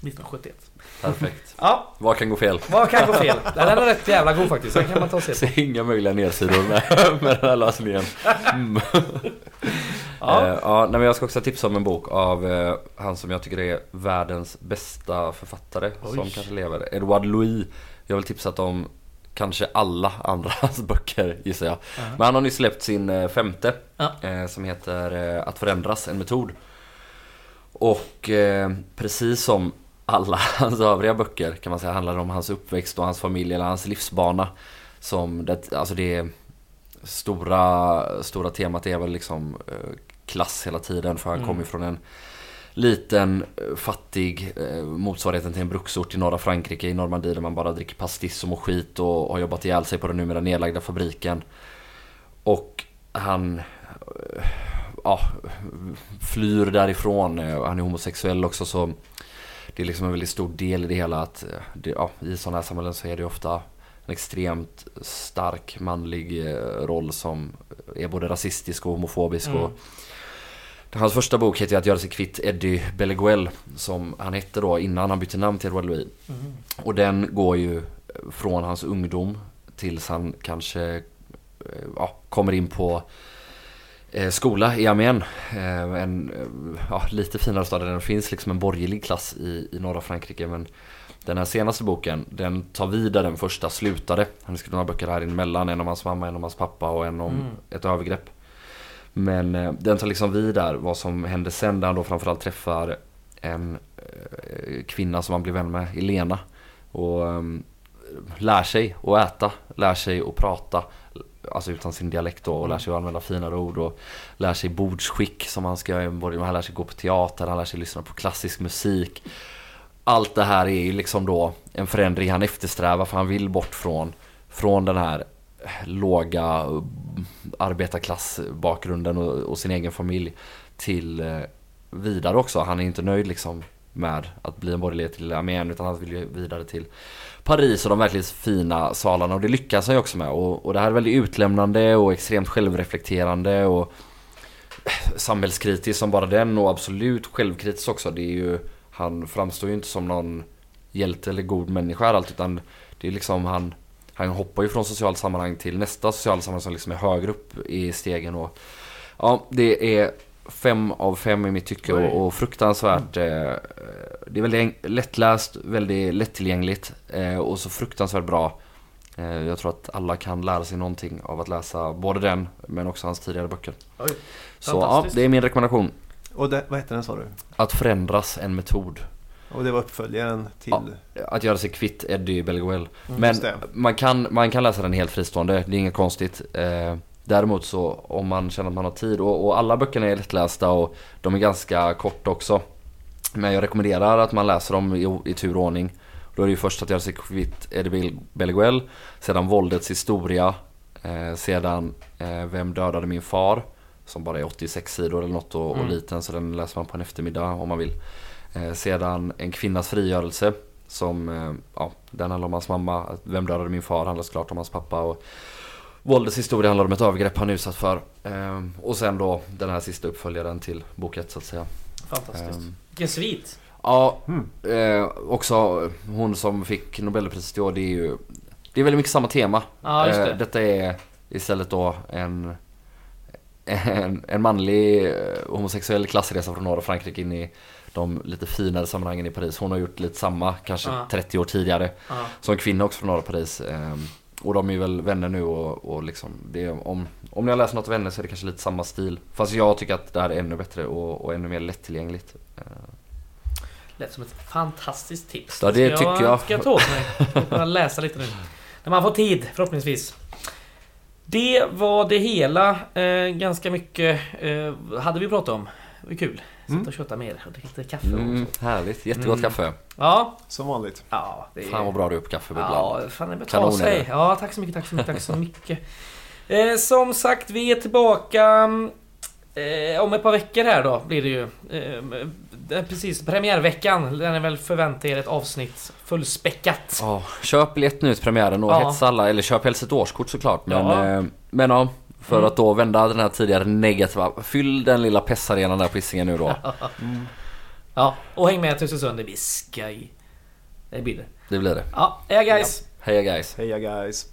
1971. Perfekt. Ja, Vad kan gå fel? vad kan gå fel? Den är rätt jävla god faktiskt. Den kan man ta och se ser inga möjliga nedsidor med, med den här lösningen. Mm. Ja. Eh, ja, nej, men jag ska också tipsa om en bok av eh, han som jag tycker är världens bästa författare Oj. som kanske lever. Edward Louis. Jag har väl tipsat om kanske alla andra hans böcker gissar jag. Men han har nyss släppt sin eh, femte eh, som heter Att förändras, en metod. Och precis som alla hans övriga böcker kan man säga handlar om hans uppväxt och hans familj eller hans livsbana. Som det, alltså det stora, stora temat är väl liksom eh, klass hela tiden för han Mm. kommer från en liten eh, fattig eh, motsvarigheten till en bruksort i norra Frankrike i Normandie där man bara dricker pastis och mår skit och har jobbat ihjäl sig på den numera nedlagda fabriken. Och han eh, ja, flyr därifrån. Han är homosexuell också så det är liksom en väldigt stor del i det hela att eh, det, ja, i sådana här samhällen så är det ofta en extremt stark manlig eh, roll som är både rasistisk och homofobisk. Mm. Och Hans första bok heter Att göra sig kvitt Eddie Belleguel som han hette då innan han bytte namn till Edward Louis. Mm. Och den går ju från hans ungdom tills han kanske eh, ja, kommer in på skola i Amiens. Eh, en eh, ja, lite finare stad det finns liksom en borgerlig klass i, i norra Frankrike. Men den här senaste boken, den tar vid där den första slutade. Han har skrivit några böcker här emellan, en om hans mamma, en om hans pappa och en om Mm. ett övergrepp. Men eh, den tar liksom vid där vad som hände sen där han då framförallt träffar en eh, kvinna som han blir vän med, Elena. Och ehm, lär sig att äta, lär sig att prata, alltså utan sin dialekt då och lär sig att använda finare ord och lär sig bordsskick som han ska, han lär sig gå på teater, han lär sig lyssna på klassisk musik. Allt det här är ju liksom då en förändring han eftersträvar för han vill bort från, från den här låga eh, arbetarklassbakgrunden och, och sin egen familj till eh, vidare också. Han är inte nöjd liksom med att bli en borgerlig till armén utan han vill ju vidare till Paris och de verkligt fina salarna och det lyckas han ju också med. Och, och det här är väldigt utlämnande och extremt självreflekterande och samhällskritisk som bara den och absolut självkritisk också. Det är ju, han framstår ju inte som någon hjälte eller god människa här allt utan det är liksom han han hoppar ju från socialt sammanhang till nästa socialt sammanhang som liksom är högre upp i stegen och Ja, det är fem av fem i mitt tycke och, och fruktansvärt eh, Det är väldigt lättläst, väldigt lättillgängligt eh, och så fruktansvärt bra. Eh, Jag tror att alla kan lära sig någonting av att läsa både den men också hans tidigare böcker. Oj, Så ja, det är min rekommendation. Och det, vad heter den sa du? Att förändras en metod. Och det var uppföljaren till... Ja. Att göra sig kvitt Eddie Belleguel Men Mm, det. man kan, man kan läsa den helt fristående, det är inget konstigt. Eh, Däremot så om man känner att man har tid och, och alla böckerna är lättlästa och de är ganska korta också Men jag rekommenderar att man läser dem i, i tur och ordning Då är det ju först att göra sig kvitt Eddie Belleguel Sedan Våldets historia eh, Sedan eh, Vem dödade min far? Som bara är 86 sidor eller något och, och Mm. liten så den läser man på en eftermiddag om man vill eh, Sedan En kvinnas frigörelse Som, eh, ja, den handlar om hans mamma Vem dödade min far handlar såklart om hans pappa och Våldets historia handlar om ett övergrepp han är utsatt för. Ehm, och sen då den här sista uppföljaren till bok ett så att säga. Fantastiskt. Ehm, Vilken svit. Ja, Mm. eh, också hon som fick Nobelpriset i år, det är ju... Det är väldigt mycket samma tema. Ja, just det. Eh, detta är istället då en... En, en manlig eh, homosexuell klassresa från norra Frankrike in i de lite finare sammanhangen i Paris. Hon har gjort lite samma, kanske Ja. 30 år tidigare. Ja. Som kvinna också från norra Paris. Eh, och de är väl vänner nu och, och liksom, det om, om ni har läst något av vänner så är det kanske lite samma stil. Fast jag tycker att det här är ännu bättre och, och ännu mer lättillgängligt. Eh, Lät som ett fantastiskt tips. Ja, det ska tycker jag. Ska jag ta åt mig. Jag får läsa lite nu. När man får tid, förhoppningsvis. Det var det hela. Eh, ganska mycket eh, hade vi pratat om. Det var kul. Sitta Mm. och köta mer och dricka lite kaffe Mm, och så. härligt, jättegott Mm. kaffe. Ja, Som vanligt. ja. Det är... Fan vad bra du är på kaffe Ja, fan det Kanon är sig. Ja, tack så mycket, tack så mycket, tack så mycket. Eh, som sagt, vi är tillbaka eh, om ett par veckor här då blir det ju. Eh, är precis, premiärveckan. Den är väl förvänta er ett avsnitt fullspäckat. Ja, köp biljett nu till premiären och Ja. hetsa alla, eller köp helst ett årskort såklart. Men Ja. ja, men, ja för Mm. att då vända den här tidigare negativa, fyll den lilla pessarenan där på Hisingen nu då. Ja, och häng med till Östersund, det blir skoj. Det blir det. Det blir det. Ja, hej guys! Heja guys. Heja guys!